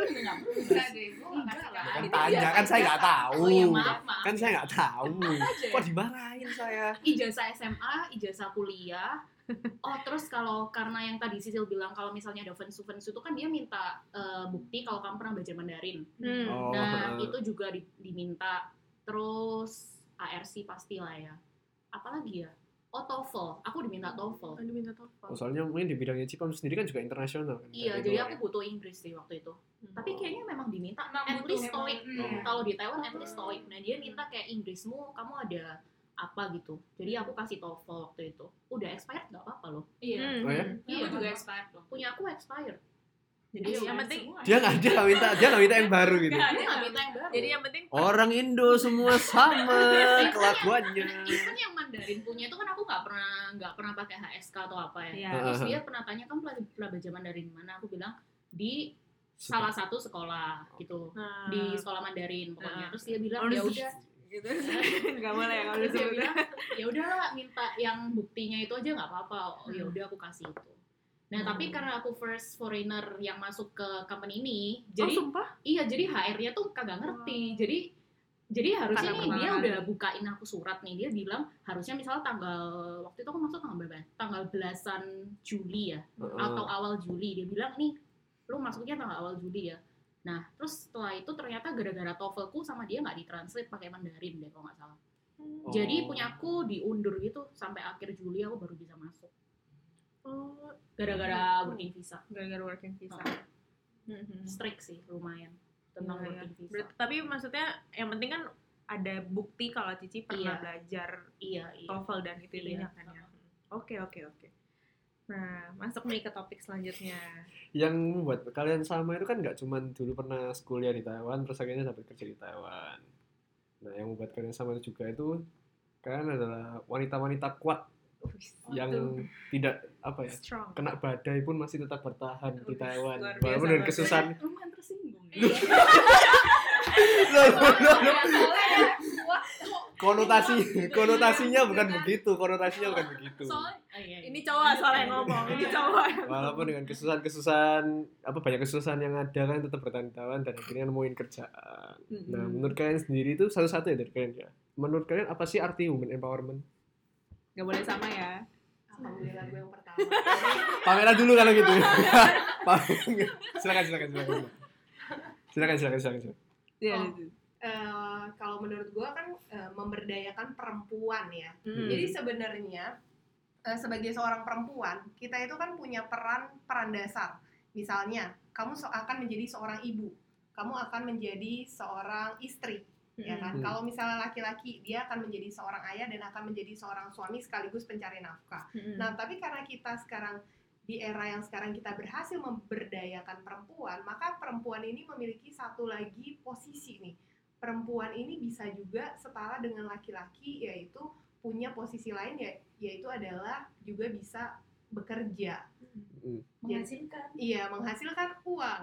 Enggak Enggak. Kan tanya kan saya nggak tahu. oh iya maaf maaf Kan saya nggak tahu. ya. Kok dimarahin saya? ijazah SMA, ijazah kuliah. Oh terus kalau karena yang tadi Sisil bilang kalau misalnya ada fans fans itu kan dia minta eh, bukti kalau kamu pernah belajar Mandarin. Hmm. Oh, Nah itu juga di- diminta. Terus ARC pastilah ya. Apalagi ya? Oh TOEFL, aku diminta TOEFL. Oh, diminta TOEFL. Oh, soalnya mungkin di bidangnya Cipam sendiri kan juga internasional kan. Iya, jadi gitu. aku butuh Inggris sih waktu itu. Hmm. Tapi kayaknya memang diminta Emang at least. TOEIC. Hmm. Kalau di Taiwan at least TOEIC. Nah, dia minta kayak Inggrismu kamu ada apa gitu. Jadi aku kasih TOEFL waktu itu. Udah expired nggak apa-apa loh. Iya. Hmm. Oh ya? Iya, Iya, juga expired loh. Punya aku expired. jadi Ayo, yang kan penting Semua. Dia nggak dia nggak minta dia nggak minta yang baru gitu. Nggak. Dia nggak minta yang baru. jadi yang penting Orang Indo semua sama kelakuannya. Even yang Mandarin punya itu kan aku nggak pernah nggak pernah pakai HSK atau apa ya. Iya. Terus dia pernah tanya kan pernah, pernah belajar Mandarin di mana? Aku bilang di salah satu sekolah gitu. nah, Di sekolah Mandarin pokoknya. Terus dia bilang ya udah gitu. Nggak boleh ya kalau dia disebut bilang ya udahlah minta yang buktinya itu aja nggak apa-apa. Oh ya udah aku kasih itu. Nah tapi Hmm. karena aku first foreigner yang masuk ke company ini jadi jadi oh, sumpah? iya jadi HR-nya tuh kagak ngerti. Jadi jadi harusnya Kagak nih dia udah bukain aku surat nih dia bilang harusnya misalnya tanggal waktu itu aku masuk tanggal berapa ya? tanggal belasan Juli ya Heeh. atau awal Juli. Dia bilang nih lu masuknya tanggal awal Juli ya nah terus setelah itu ternyata gara-gara TOEFLku sama dia nggak ditranslate pakai Mandarin deh kalau nggak salah Oh. jadi punya aku diundur gitu sampai akhir Juli aku baru bisa masuk oh gara-gara working visa gara-gara working visa Oh. Hmm. strict sih lumayan tentang Iya, iya. working visa tapi maksudnya yang penting kan ada bukti kalau Cici pernah Iya. belajar iya iya TOEFL dan itu Iya. kan ya. Oke oke oke. Nah masuk nih ke topik selanjutnya. Yang membuat kalian sama itu kan nggak cuman dulu pernah kuliah di Taiwan terus akhirnya dapat kerja di Taiwan. Nah, yang membuat kalian sama itu juga itu kalian adalah wanita-wanita kuat yang tidak apa ya Strong. kena badai pun masih tetap bertahan di Wih, Taiwan walaupun dengan kesusahan lumayan tersinggung ya. Loh, loh, loh, loh. Wah, konotasi konotasinya bukan begitu konotasinya bukan begitu soalnya iya, iya. Ini cowok soalnya yang ngomong. Ini cowok. walaupun dengan kesusahan-kesusahan apa banyak kesusahan yang ada kan tetap bertahan dan akhirnya nemuin kerjaan nah menurut kalian sendiri itu satu-satu ya dari kalian ya menurut kalian apa sih arti women empowerment Gak boleh sama ya. Alhamdulillah gue yang pertama. pameran dulu kalau gitu Pamer- silakan silakan silakan silakan silakan silakan silakan Iya. Oh. Eh, kalau menurut gue kan eh, memberdayakan perempuan ya. Hmm. Jadi sebenarnya eh, sebagai seorang perempuan kita itu kan punya peran peran dasar. Misalnya kamu so- akan menjadi seorang ibu, kamu akan menjadi seorang istri, ya kan? Hmm. Kalau misalnya laki-laki dia akan menjadi seorang ayah dan akan menjadi seorang suami sekaligus pencari nafkah. Mm-mm. Nah, tapi karena kita sekarang di era yang sekarang kita berhasil memberdayakan perempuan, maka perempuan ini memiliki satu lagi posisi nih. Perempuan ini bisa juga setara dengan laki-laki yaitu punya posisi lain ya yaitu adalah juga bisa bekerja. Mm. menghasilkan Iya, menghasilkan uang.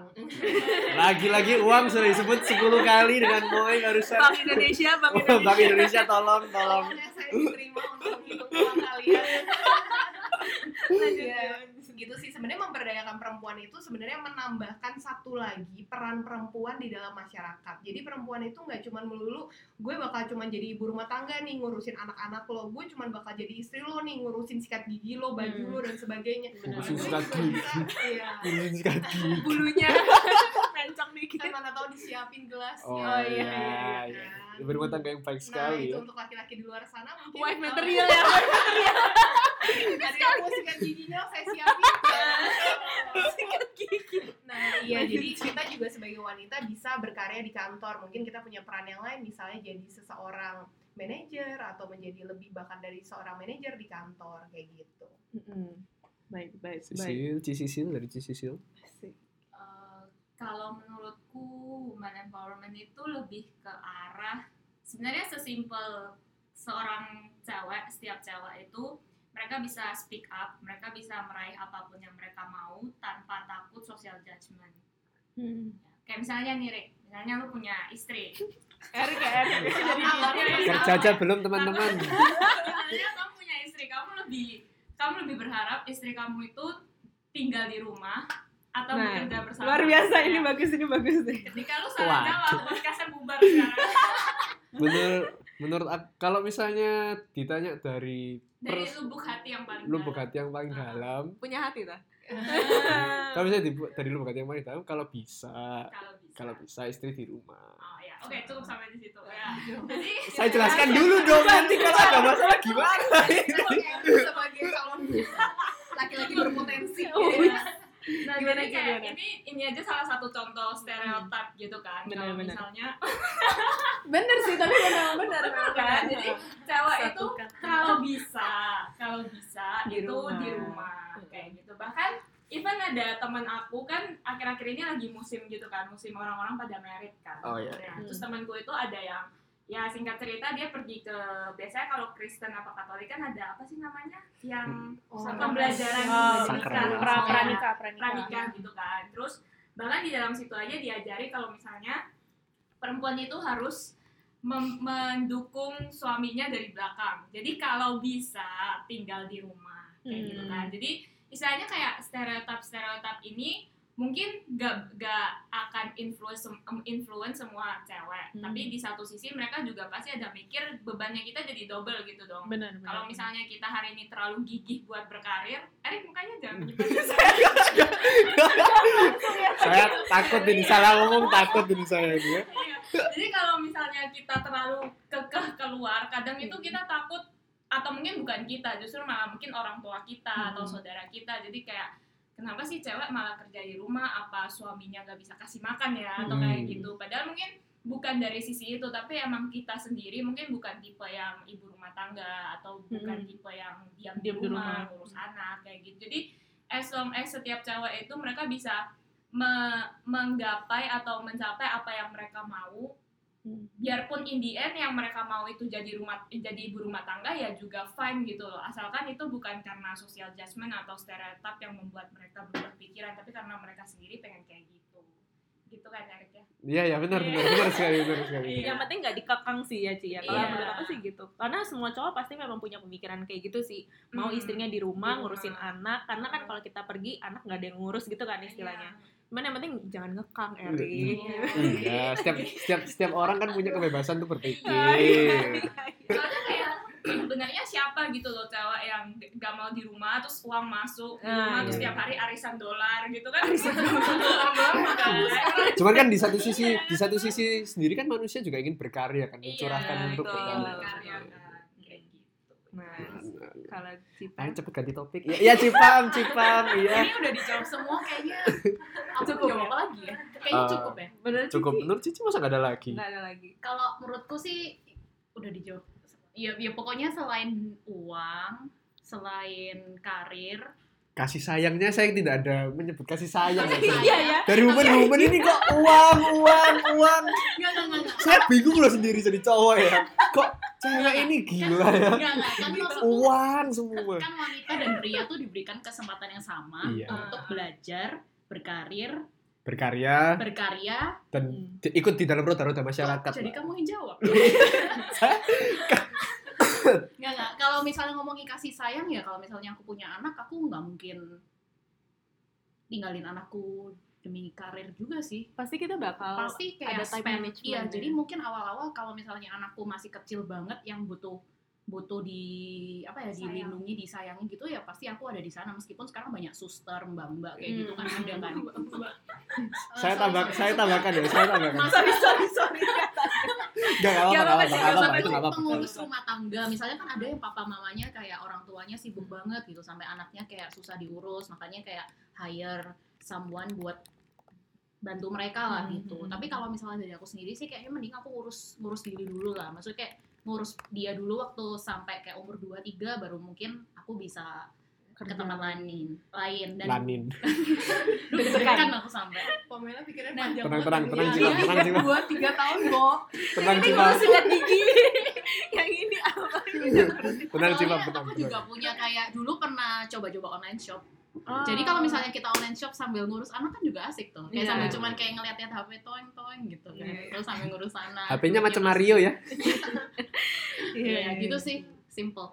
Lagi-lagi uang sudah disebut 10 kali dengan Moy barusan. Bank Indonesia, Bank Oh, Indonesia. Bank Indonesia tolong tolong. Saya diterima untuk menghitung uang kalian. Lanjut, Iya. Gitu sih sebenarnya memberdayakan perempuan itu sebenarnya menambahkan satu lagi peran perempuan di dalam masyarakat jadi perempuan itu nggak cuma melulu gue bakal cuma jadi ibu rumah tangga nih ngurusin anak-anak lo gue cuma bakal jadi istri lo nih ngurusin sikat gigi lo baju Hmm. lo dan sebagainya Ngurusin Gue sikat juga gigi. bisa, iya Ngurusin sikat gigi. Bulunya mencong dikit. kan mana tahu disiapin gelasnya Oh, iya, iya, iya, iya. Kan. Ibu rumah tangga yang baik Nah sekali itu ya. untuk laki-laki di luar sana mungkin Wife material ya. Ada yang mau sikat giginya saya siapin Sikat gigi. Nah, iya jadi kita juga sebagai wanita bisa berkarya di kantor. Mungkin kita punya peran yang lain, misalnya jadi seseorang manajer atau menjadi lebih bahkan dari seorang manajer di kantor kayak gitu. Baik, baik, baik. Sisil, Cisisil dari Cisisil. Asik. Kalau menurutku woman empowerment itu lebih ke arah sebenarnya sesimpel seorang cewek setiap cewek itu mereka bisa speak up mereka bisa meraih apa pun yang mereka mau tanpa takut social judgment Hmm. kayak misalnya nih Rick misalnya lu punya istri Erik ya, Erik. Jadi Apa? gini. Kerja belum teman-teman. misalnya kamu punya istri kamu lebih kamu lebih berharap istri kamu itu tinggal di rumah atau Nah, bekerja bersama luar biasa Ya. ini bagus ini bagus nih. ketika lu salah jawab podcastnya bubar sekarang Menurut menurut aku, kalau misalnya ditanya dari dari lubuk hati yang paling lubuk dalam. hati yang paling Ah. dalam, Punya hati tak? kalau misalnya di- dari lubuk hati yang paling dalam, kalau bisa, kalau bisa bisa istri di rumah. oh ya oke cukup sampai di situ ya jadi Saya jelaskan dulu dong nanti kalau ada masalah gimana. sebagai calon laki-laki berpotensi. Oh, ya. Nah Gimana, jadi kayak gimana? ini ini aja salah satu contoh stereotip gitu kan Benar, kalau benar. misalnya Bener sih, tapi benar benar kan jadi cewek itu kalau bisa kalau bisa Di itu rumah. di rumah kayak gitu bahkan even ada teman aku kan akhir-akhir ini lagi musim gitu kan musim orang-orang pada merit kan Oh, iya. Nah, Hmm. terus temanku itu ada yang ya singkat cerita dia pergi ke biasanya kalau Kristen apa Katolik kan ada apa sih namanya? Yang Oh, pembelajaran Oh, pranikah, pranikah. pranikah gitu kan. Terus bahkan di dalam situ aja diajari kalau misalnya perempuan itu harus mem- mendukung suaminya dari belakang. Jadi kalau bisa tinggal di rumah kayak gitu Hmm. kan jadi istilahnya kayak stereotip stereotip ini mungkin gak, gak akan influence influence semua cewek Hmm. tapi di satu sisi mereka juga pasti ada mikir bebannya kita jadi double gitu dong Benar, benar. kalau misalnya kita hari ini terlalu gigih buat berkarir, Erik mukanya jangan gitu. Saya takut ini salah ngomong takut ini saya ini ya. Iya. Jadi kalau misalnya kita terlalu kekeh keluar, kadang itu kita takut atau mungkin bukan kita, justru malah mungkin orang tua kita atau Hmm. saudara kita. Jadi kayak kenapa sih cewek malah kerja di rumah? Apa suaminya nggak bisa kasih makan ya atau kayak Hmm. gitu? Padahal mungkin bukan dari sisi itu, tapi emang kita sendiri mungkin bukan tipe yang ibu rumah tangga atau bukan Hmm. tipe yang diam di rumah, rumah. ngurus anak kayak gitu. Jadi as long as setiap cewek itu mereka bisa me- menggapai atau mencapai apa yang mereka mau. Biarpun in the end yang mereka mau itu jadi rumah jadi ibu rumah tangga ya juga fine gitu loh asalkan itu bukan karena social judgment atau stereotip yang membuat mereka berubah pikiran tapi karena mereka sendiri pengen kayak gitu gitu kan Erik ya Iya ya benar benar benar sekali benar sekali. Iya. Yang penting nggak dikekang sih ya Ci ya. Kalau Iya. menurut aku sih gitu. Karena semua cowok pasti memang punya pemikiran kayak gitu sih. Mau Hmm. istrinya di rumah Di rumah. ngurusin anak. Karena kan Hmm. kalau kita pergi anak nggak ada yang ngurus gitu kan istilahnya. Iya. Cuman yang penting jangan ngekang Iya. Erik. Iya, setiap setiap setiap orang kan punya kebebasan tuh berpikir. soalnya kayak sebenarnya siapa gitu loh cewek yang gak mau di rumah terus uang masuk di Ah, rumah iya, terus iya. tiap hari arisan dolar gitu kan. Arisan dolar. Kan? Cuman kan di satu sisi di satu sisi sendiri kan manusia juga ingin berkarya kan, mencurahkan Iya, untuk berkarya kan kayak gitu. Nah, kalau Cipa Ayo cepet ganti topik. Iya, iya Cipam, Cipam, iya. Ini udah dijawab semua kayaknya. Aku Cukup jawab ya? apa lagi ya? Kayaknya Eh, cukup ya. bener Cukup Cici? menurut Cici masa gak ada lagi? Nggak ada lagi. Kalau menurutku sih udah dijawab. Ya, ya pokoknya selain uang, selain karir, kasih sayangnya saya tidak ada menyebut kasih sayang. Iya ya. Dari momen-momen ini kok uang, uang, uang. Enggak, enggak, enggak, enggak. Saya bingung loh sendiri jadi cowok ya. Kok cewek ini gila ya? Enggak, enggak. Kan Uang semua. kan wanita dan pria tuh diberikan kesempatan yang sama Iya. untuk belajar, berkarir, Berkarya berkarya. dan ikut di dalam roda-roda masyarakat. Kok jadi kamu yang jawab. Enggak, enggak. Kalau misalnya ngomongin kasih sayang ya, kalau misalnya aku punya anak, aku nggak mungkin tinggalin anakku demi karir juga sih. Pasti kita bakal Pasti kayak ada time spend- management Iya, ya. jadi mungkin awal-awal kalau misalnya anakku masih kecil banget yang butuh butuh di apa ya Sayang. dilindungi disayangi gitu ya pasti aku ada di sana. Meskipun sekarang banyak suster mbak-mbak kayak gitu kan Hmm. ada kan. Eh, Saya tambah saya tambahkan ya, saya tambahkan. sorry sorry sorry. Enggak apa-apa, Nggak enggak apa-apa itu pengurus rumah tangga misalnya kan ada yang papa mamanya kayak orang tuanya sibuk banget gitu sampai anaknya kayak susah diurus makanya kayak hire someone buat bantu mereka lah Hmm, gitu. hmm, tapi kalau misalnya dari aku sendiri sih kayaknya mending aku urus ngurus diri dulu lah. Maksudnya kayak ngurus dia dulu waktu sampai kayak umur 2 3 baru mungkin aku bisa ke tempat lain lain. Dan Lanin. deg-degan. aku sampai. Pamela pikirnya Nah, panjang tenang, banget. tenang, tenang, Iya, Cila, iya, tenang, Cila. Dua tiga tahun kok. Tenang gue sikat gigi yang ini apa? Tenang Soalnya tenang. aku juga punya kayak dulu pernah coba-coba online shop Oh. Jadi kalau misalnya kita online shop sambil ngurus anak kan juga asik tuh. Kayak Iya. sambil cuman kayak ngeliat-liat HP toeng-toeng gitu kan. Iya. Terus sambil ngurus anak. HP-nya macam. Mario ya. Iya, gitu sih. Simple.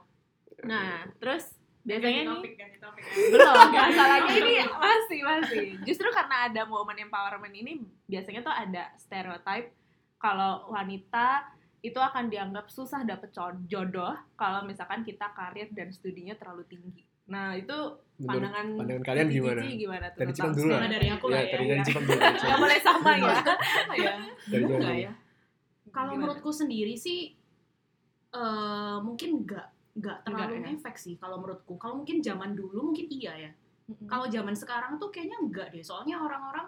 nah terus Ganti biasanya nih topik, ganti topik. belum masalahnya ini masih masih justru karena ada momen empowerment ini biasanya tuh ada stereotype kalau wanita itu akan dianggap susah dapet jodoh kalau misalkan kita karir dan studinya terlalu tinggi nah itu Menurut pandangan pandangan kalian Cici gimana? gimana tuh Dari tentang Cipan dulu lah. Mulai dari aku Ya, lah ya. dari dari iya. Cipan dulu. dari Cipan. nggak boleh sama ya ya. Dari Cipan Enggak dulu. ya. Kalau menurutku sendiri sih eh mungkin enggak enggak terlalu Enggak ya? ngefek sih kalau menurutku. Kalau mungkin zaman dulu mungkin iya ya. Kalau zaman sekarang tuh kayaknya enggak deh. Soalnya orang-orang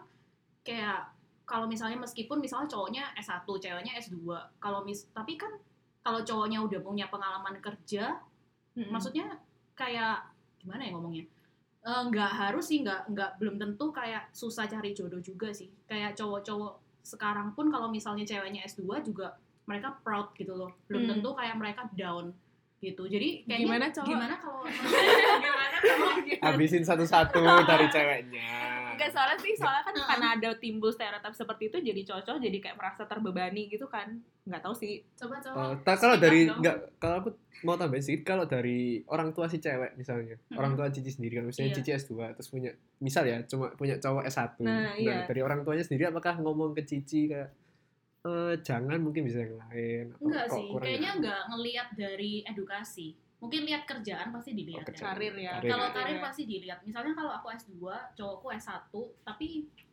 kayak kalau misalnya meskipun misalnya cowoknya S1, ceweknya S2. Kalau mis tapi kan kalau cowoknya udah punya pengalaman kerja, Mm-mm. maksudnya kayak gimana ya ngomongnya? Eh, nggak harus sih, nggak nggak belum tentu kayak susah cari jodoh juga sih. Kayak cowok-cowok sekarang pun kalau misalnya ceweknya S2 juga mereka proud gitu loh. Belum Hmm. tentu kayak mereka down gitu. Jadi kayaknya Gimana cowok? gimana kalau Gimana kalau Habisin satu-satu dari ceweknya. Enggak soalnya sih soalnya kan Heeh. karena ada timbul stereotip seperti itu jadi cowok jadi kayak merasa terbebani gitu kan nggak tahu sih coba coba Eh, tak kalau dari enggak kalau aku mau tambahin sedikit kalau dari orang tua si cewek misalnya Mm-mm. orang tua Cici sendiri kan misalnya Iya. Cici S2 terus punya misal ya cuma punya cowok S1 Nah, iya. dari orang tuanya sendiri apakah ngomong ke Cici kayak eh jangan mungkin bisa yang lain atau enggak sih kayaknya ya? enggak ngelihat dari edukasi mungkin lihat kerjaan pasti dilihat Oh, ya. karir ya. Karir. kalau Karir karir ya. pasti dilihat. Misalnya kalau aku S2 cowokku S1 tapi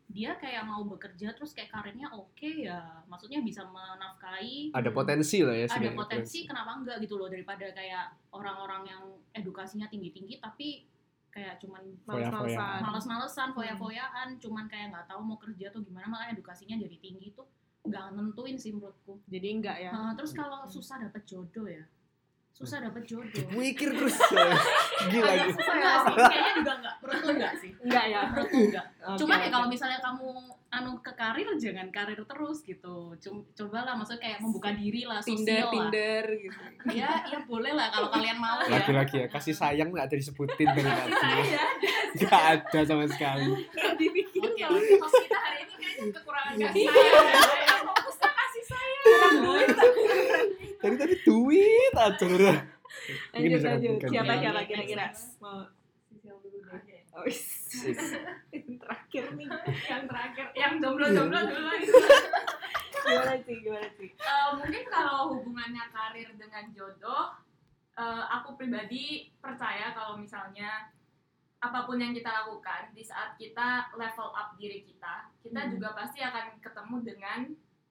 dia kayak mau bekerja terus kayak karirnya oke ya maksudnya bisa menafkahi. Ada potensi lah ya ada potensi kenapa enggak gitu loh daripada kayak orang-orang yang edukasinya tinggi-tinggi tapi kayak cuman males-malesan. Males-malesan Hmm. foya-foyaan cuman kayak nggak tahu mau kerja atau gimana makanya edukasinya jadi tinggi tuh nggak nentuin sih menurutku. Jadi enggak ya? Nah, terus kalau susah dapet jodoh ya susah dapet jodoh. Mikir terus. Gila agak gitu susah ya sih? Kayaknya juga enggak menurutku enggak sih? Enggak ya. Menurutku enggak? Oke, cuman ya kalau misalnya kamu anu ke karir jangan karir terus gitu. Cum- cobalah maksudnya kayak membuka diri lah Tinder sosial lah. Tinder gitu. Ya ya boleh lah kalau kalian mau. Ya lagi-lagi ya kasih sayang nggak ada disebutin dari tadi saya nggak ada. Sama sekali. Dipikir Oke, sama host kita hari ini kayaknya kekurangan kasih sayang. Ya. Fokusnya kasih sayang. Tadi tadi duit aja udah lanjut lanjut siapa ganti. siapa kira-kira mau Sisil dulu deh. oh, is. terakhir nih Yang terakhir, yang jomblo-jomblo dulu. gimana sih gimana sih Eh, mungkin kalau hubungannya karir dengan jodoh, eh, aku pribadi percaya kalau misalnya apa pun yang kita lakukan di saat kita level up diri kita, kita Hmm. juga pasti akan ketemu dengan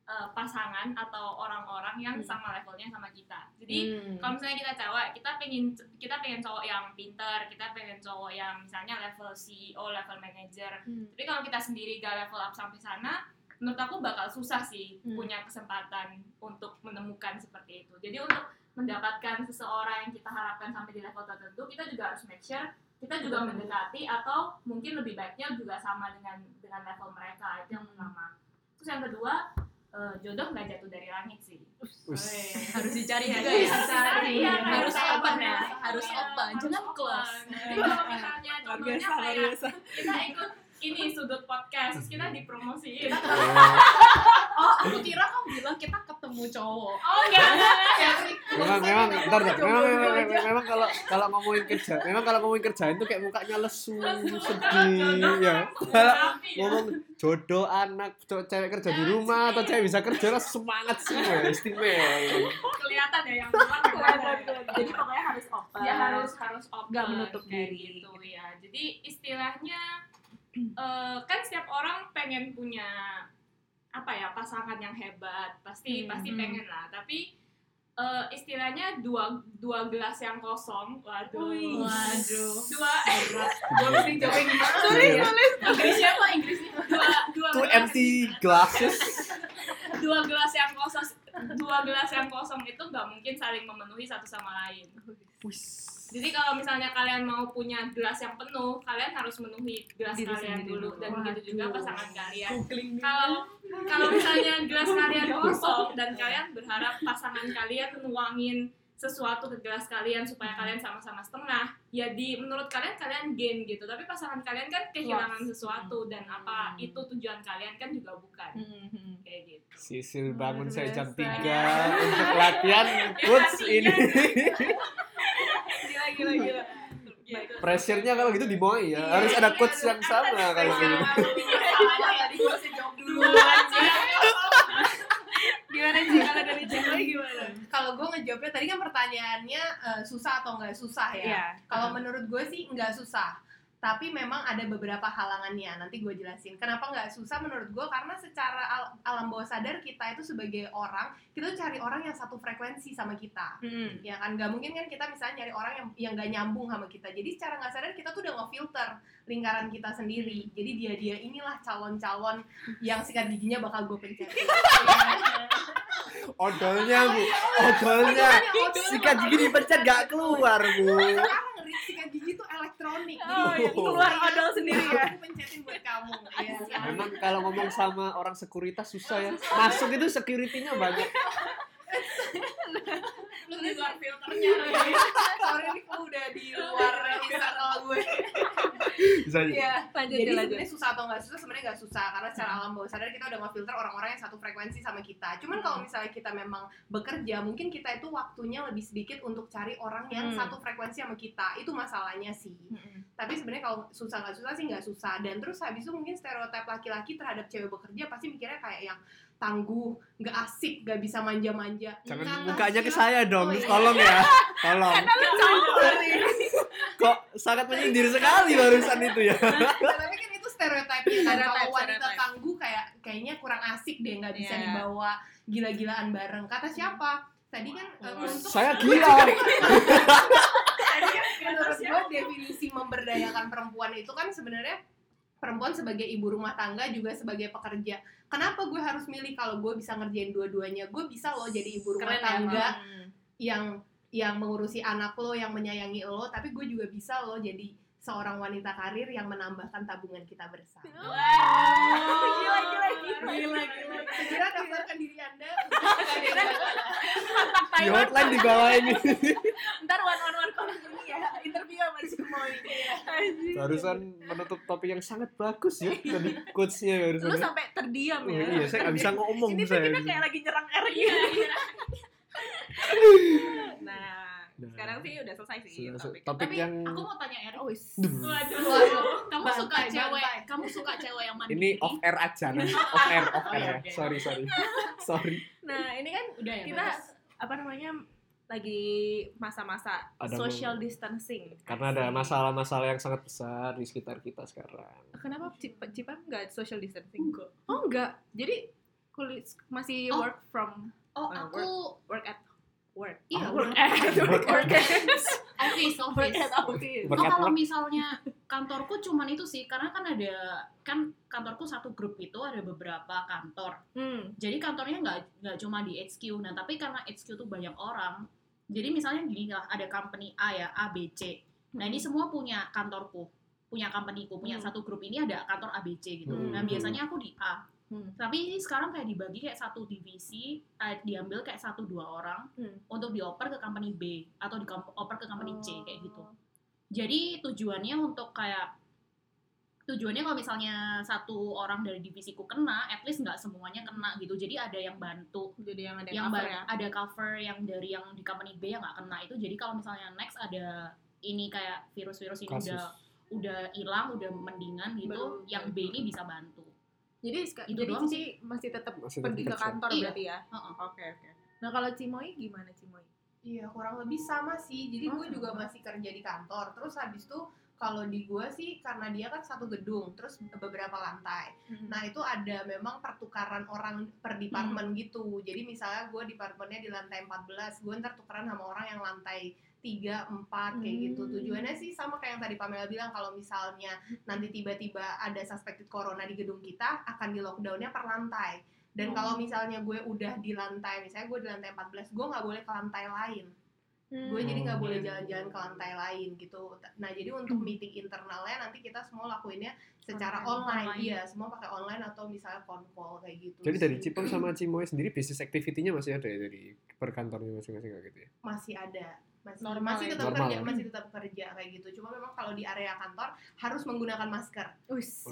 eh, pasangan atau orang-orang yang Hmm. sama levelnya sama kita. Jadi Hmm. kalau misalnya kita cewek, kita pengen kita pengen cowok yang pinter, kita pengen cowok yang misalnya level CEO, level manager, Hmm. tapi kalau kita sendiri gak level up sampai sana, menurut aku bakal susah sih Hmm. punya kesempatan untuk menemukan seperti itu. Jadi untuk mendapatkan seseorang yang kita harapkan sampai di level tertentu, kita juga harus make sure kita juga mendekati atau mungkin lebih baiknya juga sama dengan dengan level mereka itu yang pertama terus yang kedua eh, jodoh nggak jatuh dari langit sih. Us. harus dicari Iya, juga iya, ya. dicari, iya, harus kayak open ya. Harus Iya, open. Harus jangan close. Jadi kalau misalnya contohnya kayak kita ikut ini sudut podcast terus kita dipromosiin oh aku kira kamu bilang kita ketemu cowok. Oh enggak. Enggak memang memang ntar ntar memang memang, memang, memang kalau kalau ngomongin kerja memang kalau ngomongin kerjaan tuh kayak mukanya lesu sedih ya. kalau ya. ngomong jodoh anak cowok cewek kerja di rumah atau cewek bisa kerja lah semangat semua istimewa. Kelihatan ya yang Kelihatan, kelihatan. jadi pokoknya harus open. Ya harus harus open Nggak menutup diri. gitu ya. Jadi istilahnya eh, kan setiap orang pengen punya apa ya pasangan yang hebat. Pasti Hmm, pasti hmm. pengen lah. Tapi eh, istilahnya dua dua gelas yang kosong waduh. Wih. waduh. dua. Gimana Tulis, tulis. Inggrisnya apa Inggrisnya dua dua two gelas. empty glasses. Dua gelas yang kosong dua gelas yang kosong itu nggak mungkin saling memenuhi satu sama lain jadi kalau misalnya kalian mau punya gelas yang penuh, kalian harus menuhi gelas Diri kalian dulu dulu. dan begitu juga pasangan kalian. Kalau kalau misalnya gelas kalian kosong dan kalian berharap pasangan kalian nuangin sesuatu ke gelas kalian supaya kalian sama-sama setengah, ya di menurut kalian kalian gain gitu. Tapi pasangan kalian kan kehilangan sesuatu dan apa itu tujuan kalian kan juga bukan kayak gitu. Sisil bangun saya jam biasa. 3 untuk latihan coach ini gila gila Gitu. pressure-nya kalau gitu di Moai ya harus Iya, ada iya, coach aduh, yang sama ada kalau gitu spesial. tadi gue dulu gimana sih kalau dari cewek gimana Kalau gue ngejawabnya tadi kan pertanyaannya eh, susah atau nggak susah ya? Iya. Kalau menurut gue sih nggak susah. Tapi memang ada beberapa halangannya. Nanti gue jelasin. Kenapa nggak susah menurut gue? Karena secara al- alam bawah sadar kita itu sebagai orang, kita tuh cari orang yang satu frekuensi sama kita. Hmm. Ya kan, nggak mungkin kan kita misalnya nyari orang yang yang nggak nyambung sama kita. Jadi secara nggak sadar kita tuh udah ngefilter lingkaran kita sendiri. Jadi dia dia inilah calon-calon yang sikat giginya bakal gue pencet. odolnya bu odolnya sikat gigi dipencet gak keluar bu ngeri sikat gigi tuh elektronik. Oh, Jadi iya, keluar odol sendiri ya. aku pencetin buat kamu. Ya. memang kalau ngomong sama orang sekuritas susah ya. Masuk itu security-nya banyak Lu di luar filternya. sorry nih aku udah di luar circle gue. Bisa Iya. lanjut jadi lanjut. sebenarnya susah atau nggak susah sebenarnya nggak susah. Karena secara alam bawah sadar kita udah ngefilter orang-orang yang satu frekuensi sama kita. Cuman kalau misalnya kita memang bekerja mungkin kita itu waktunya lebih sedikit untuk cari orang yang Hmm. satu frekuensi sama kita. Itu masalahnya sih. Tapi sebenarnya kalau susah nggak susah sih nggak susah. Dan terus habis itu mungkin stereotip laki-laki terhadap cewek bekerja pasti mikirnya kayak yang tangguh nggak asik nggak bisa manja-manja. Jangan Kata mukanya ke saya dong Oh, iya. tolong ya. Tolong. Kok sangat menyindir sekali barusan itu ya? Tapi kan itu stereotipnya kan. Kalau wanita stereotype. tangguh kayak kayaknya kurang asik deh nggak bisa Iya. dibawa gila-gilaan bareng. Kata siapa? Tadi kan uh, Wah. untuk saya gila. Kan menurut gue definisi memberdayakan perempuan itu kan sebenarnya perempuan sebagai ibu rumah tangga juga sebagai pekerja kenapa gue harus milih kalau gue bisa ngerjain dua-duanya? Gue bisa loh jadi ibu rumah Keren ya, tangga yang yang mengurusi anak lo yang menyayangi lo tapi gue juga bisa loh jadi seorang wanita karir yang menambahkan tabungan kita bersama Wow, gila gila gila. Gila, gila. segera daftarkan diri anda di hotline di bawah ini Ntar one on one call ini ya, interview sama si Moy. Barusan menutup topik yang sangat bagus ya dari coachnya barusan Lu ya. sampai terdiam Oh, ya. iya saya nggak bisa ngomong Ini tuh saya kita kayak lagi nyerang R gitu. Iya, iya. Nah. Sekarang sih udah selesai sih Sudah- topik. topik tapi yang aku mau tanya Erik Oh. Waduh. Waduh. kamu Bantai, suka cewek bantai. kamu suka cewek yang mandiri ini off air aja nih off air off Oh, air iya, ya oke. sorry sorry sorry Nah, ini kan udah ya kita apa namanya lagi masa-masa Ada social distancing. karena ada masalah-masalah yang sangat besar di sekitar kita sekarang Kenapa Cip- Cipam nggak social distancing kok? Oh enggak. Jadi kulit masih Oh. work from oh uh, aku work at work. Iya, Oh, work work at Work office work office at office. Oh, at kalau misalnya kantorku cuman itu sih karena kan ada kan kantorku satu grup itu ada beberapa kantor Hmm. jadi kantornya nggak nggak cuma di HQ nah tapi karena HQ tuh banyak orang jadi misalnya gini lah ada company A ya A B C Nah ini semua punya kantorku, punya companyku, punya Hmm. satu grup ini ada kantor ABC gitu. Hmm. Nah biasanya aku di A. Hmm. Tapi ini sekarang kayak dibagi kayak satu divisi, eh, diambil kayak satu dua orang Hmm. untuk dioper ke company B atau dioper ke company C kayak gitu. Oh. Jadi tujuannya untuk kayak tujuannya kalau misalnya satu orang dari divisiku kena, at least nggak semuanya kena gitu. Jadi ada yang bantu, Jadi yang ada yang cover ya. ada cover yang dari yang di company B yang nggak kena itu. Jadi kalau misalnya next ada ini kayak virus-virus ini Kasus. udah udah hilang, udah mendingan gitu, Baru yang B ini bisa bantu. Jadi Itu jadi doang Cici masih tetap Masih pergi ke kantor Iya. berarti ya. Heeh. Oke oke. Nah kalau Cimoy gimana Cimoy? Iya kurang lebih sama sih. Jadi Oh, gue juga sama. masih kerja di kantor. Terus habis itu kalau di gue sih karena dia kan satu gedung, terus beberapa lantai. Nah itu ada memang pertukaran orang per departemen gitu. Jadi misalnya gue departemennya di lantai 14, gue ntar tukeran sama orang yang lantai 3, 4 kayak gitu. Hmm. Tujuannya sih sama kayak yang tadi Pamela bilang kalau misalnya nanti tiba-tiba ada suspected corona di gedung kita akan di lockdownnya per lantai. Dan Oh. kalau misalnya gue udah di lantai, misalnya gue di lantai 14, gue nggak boleh ke lantai lain gue jadi nggak Hmm. boleh jalan-jalan ke lantai lain gitu nah jadi untuk meeting internalnya nanti kita semua lakuinnya secara Online. online, Online. iya semua pakai online atau misalnya phone call kayak gitu Jadi dari sih. Cipong sama Cimoy sendiri bisnis activity-nya masih ada ya dari perkantornya masing-masing kayak gitu ya? masih ada masih Normal masih ya? tetap Normal kerja ya? masih tetap kerja kayak gitu cuma memang kalau di area kantor harus menggunakan masker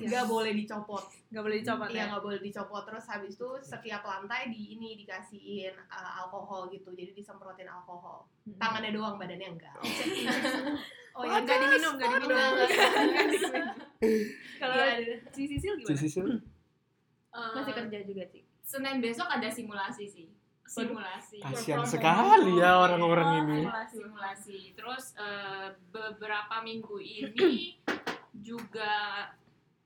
nggak boleh dicopot nggak boleh dicopot iya ya. nggak boleh dicopot terus habis itu setiap lantai di ini dikasihin uh, alkohol gitu jadi disemprotin alkohol Hmm. tangannya doang badannya enggak Oh ya nggak diminum nggak diminum. Kalau Iya, si Sisil Si gimana? Sisil? Eh, Masih kerja juga sih. Senin besok ada simulasi sih. Simulasi. Kasihan sekali ya orang-orang ini. Simulasi, simulasi. Terus eh, beberapa minggu ini juga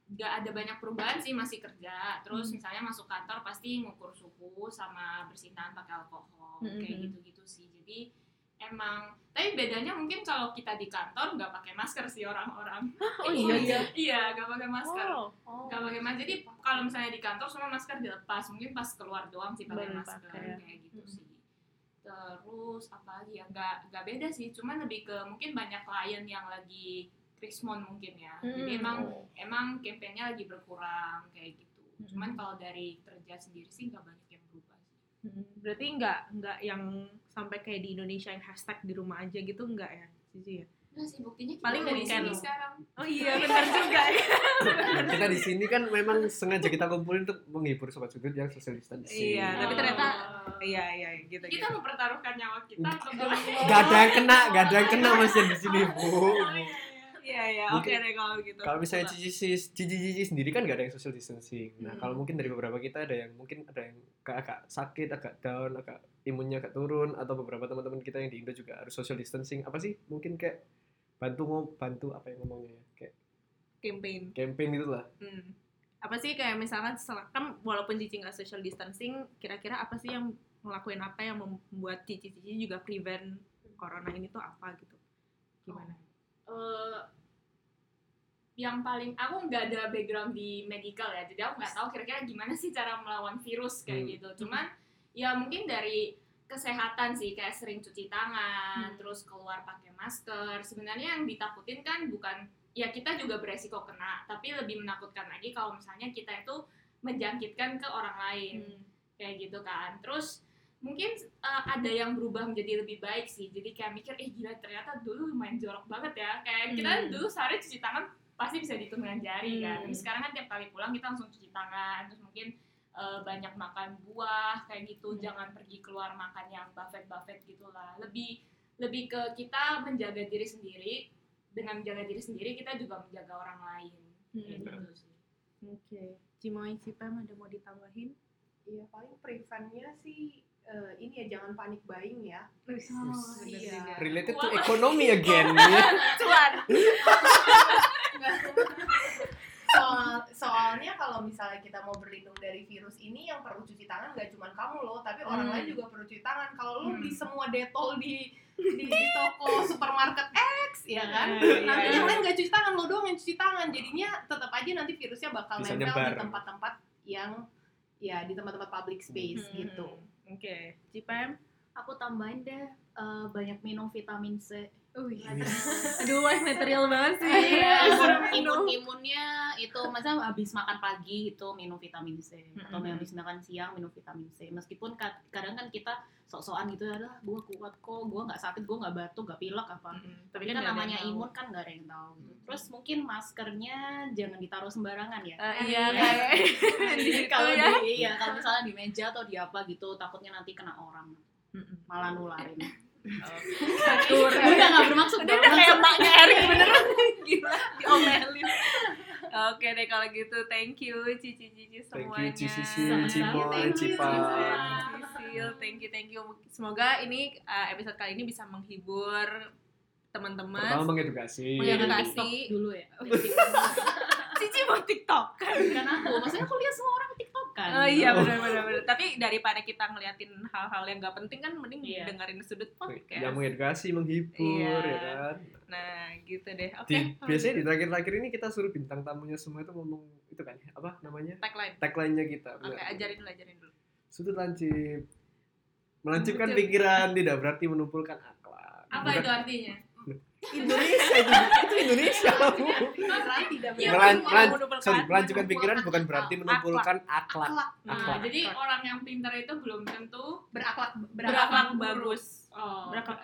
nggak ada banyak perubahan sih masih kerja. Terus Hmm. misalnya masuk kantor pasti ngukur suhu sama bersihin tangan pakai alkohol Hmm, kayak hmm. gitu-gitu sih. Jadi emang tapi bedanya mungkin kalau kita di kantor nggak pakai masker sih orang-orang. Oh iya iya. iya nggak pakai masker. Oh, oh. Gak pakai masker. Jadi kalau misalnya di kantor semua masker dilepas, mungkin pas keluar doang sih pakai masker pakai. kayak gitu Mm. sih. Terus apa lagi ya? Gak, gak beda sih, cuman lebih ke mungkin banyak klien yang lagi Krismon mungkin ya. Jadi Hmm. emang Oh. emang campaignnya lagi berkurang kayak gitu. Mm. Cuman kalau dari kerja sendiri sih nggak banyak yang berubah sih. Hmm, Berarti nggak nggak yang sampai kayak di Indonesia yang hashtag di rumah aja gitu nggak ya? Cici ya? Nah sih buktinya kita Paling weekend. sini sekarang. Oh iya benar juga ya. Dan kita di sini kan memang sengaja kita kumpulin untuk menghibur sobat sudut yang social distancing. Iya, tapi Oh. ternyata- Iya iya gitu. kita gitu. mempertaruhkan nyawa kita untuk Gak ada yang kena, gak ada yang kena masih di sini bu. Iya iya oke Mungkin- deh kalau gitu. Kalau misalnya cici cici cici sendiri kan gak ada yang social distancing. Nah Hmm. kalau mungkin dari beberapa kita ada yang mungkin ada yang agak, agak sakit, agak down, agak imunnya agak turun, atau beberapa teman-teman kita yang di Indo juga harus social distancing. Apa sih? Mungkin kayak bantu ngom bantu apa yang ngomongnya ya? Kayak campaign. campaign gitu lah. Hmm. Apa sih kayak misalkan setelah kan walaupun Cici nggak social distancing, kira-kira apa sih yang ngelakuin apa yang membuat Cici Cici juga prevent corona ini tuh apa gitu? Gimana? eh yang paling aku nggak ada background di medical ya jadi aku nggak tahu kira-kira gimana sih cara melawan virus kayak Hmm. gitu cuman ya mungkin dari kesehatan sih kayak sering cuci tangan Hmm. terus keluar pakai masker sebenarnya yang ditakutin kan bukan ya kita juga beresiko kena tapi lebih menakutkan lagi kalau misalnya kita itu menjangkitkan ke orang lain Hmm. kayak gitu kan terus mungkin uh, ada yang berubah menjadi lebih baik sih jadi kayak mikir eh gila ternyata dulu lumayan jorok banget ya kayak kita Hmm. dulu sehari cuci tangan pasti bisa dihitung dengan jari kan Hmm. tapi sekarang kan tiap kali pulang kita langsung cuci tangan terus mungkin uh, banyak makan buah kayak gitu Hmm. jangan pergi keluar makan yang buffet buffet gitulah lebih lebih ke kita menjaga diri sendiri dengan menjaga diri sendiri kita juga menjaga orang lain kayak Hmm. gitu sih Oke. Cimoy Cipem ada mau ditambahin? Iya paling preventnya sih eh, ini ya jangan panik buying ya. Oh, iya. Related to Wah. economy again ya. Cuan. Soal, soalnya kalau misalnya kita mau berlindung dari virus ini yang perlu cuci tangan nggak cuma kamu loh, tapi orang Hmm. lain juga perlu cuci tangan. Kalau lu Hmm. beli semua detol di di, di toko supermarket X, ya kan? Iya, Nanti iya. yang lain nggak cuci tangan, lo doang yang cuci tangan. Jadinya tetap aja nanti virusnya bakal Bisa nempel nyebar. di tempat-tempat yang ya di tempat-tempat public space Hmm. gitu. Oke. Cipem Aku tambahin deh eh, banyak minum vitamin C. Wih. Aduh, wah material banget sih. Iya, Suruh imun minum. imunnya itu masa habis makan pagi itu minum vitamin C atau Mm-mm. habis makan siang minum vitamin C meskipun ka- kadang kan kita sok-sokan gitu adalah gue kuat kok gue nggak sakit gue nggak batuk nggak pilek apa Mm-mm. tapi kan ada namanya imun kan nggak ada yang tahu gitu. terus mungkin maskernya jangan ditaruh sembarangan ya Eh, iya, Iya. kayak situ kalau ya. di iya kalau misalnya di meja atau di apa gitu takutnya nanti kena orang malah nularin Atur. udah nggak bermaksud Udah udah kayak maknya Erik beneran gila diomelin. Oke deh kalau gitu thank you Cici Cici Thank semuanya. you Cici, Sama-sama. Cimoy, Thank you, thank you thank you. Semoga ini uh, episode kali ini bisa menghibur teman-teman. Pertama mengedukasi. Jangan edukasi. TikTok dulu ya Cici mau TikTok kan? kan aku maksudnya aku lihat semua orang Kan Oh iya benar benar benar. Tapi daripada kita ngeliatin hal-hal yang gak penting kan mending Iya. dengerin sudut podcast. Yang mengedukasi, menghibur, Iya. ya kan. Nah, gitu deh. Oke. Di, kalau biasanya di gitu. terakhir-terakhir ini kita suruh bintang tamunya semua itu ngomong itu kan apa namanya tagline. tagline-nya kita. Oke, Benar. ajarin dulu, ajarin dulu. Sudut lancip. Melancipkan pikiran tidak berarti menumpulkan akhlak. Apa Bukan- itu artinya? Indonesia itu, itu Indonesia. Pikiran Iya, Melan- bukan melan- menumpulkan- sorry, melancipkan pikiran bukan berarti akhlak. menumpulkan akhlak. akhlak Nah, Akhlak. jadi orang yang pintar itu belum tentu berakhlak Berakhlak buruk. bagus. Oh, Berakhlak,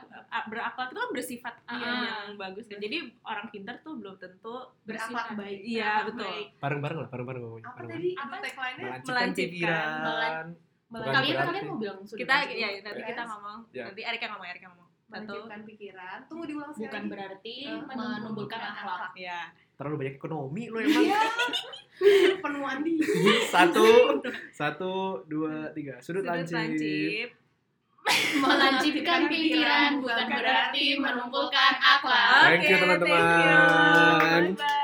berakhlak itu kan bersifat Iya. yang bagus kan. Jadi orang pintar tuh belum tentu berakhlak baik Iya, Berakhlak betul. Bareng-bareng lah, bareng-bareng ngomongnya. apa tadi Apa? tagline-nya Melancipkan Melancipkan. pikiran. Bukan kalian berarti. kalian mau bilang sudah Kita ya nanti Yes. kita ngomong. Ya. Nanti Erik yang ngomong, Erik yang ngomong. Melanjutkan pikiran tunggu diulang sekali bukan berarti Eh, menumbuhkan akhlak Ya. Terlalu banyak ekonomi lo emang. iya penuhan di satu, satu, dua, tiga. Sudut, Sudut lancip. lancip. melancipkan pikiran bukan berarti menumpulkan akhlak Thank you, Oke, teman-teman. thank you. Bye-bye.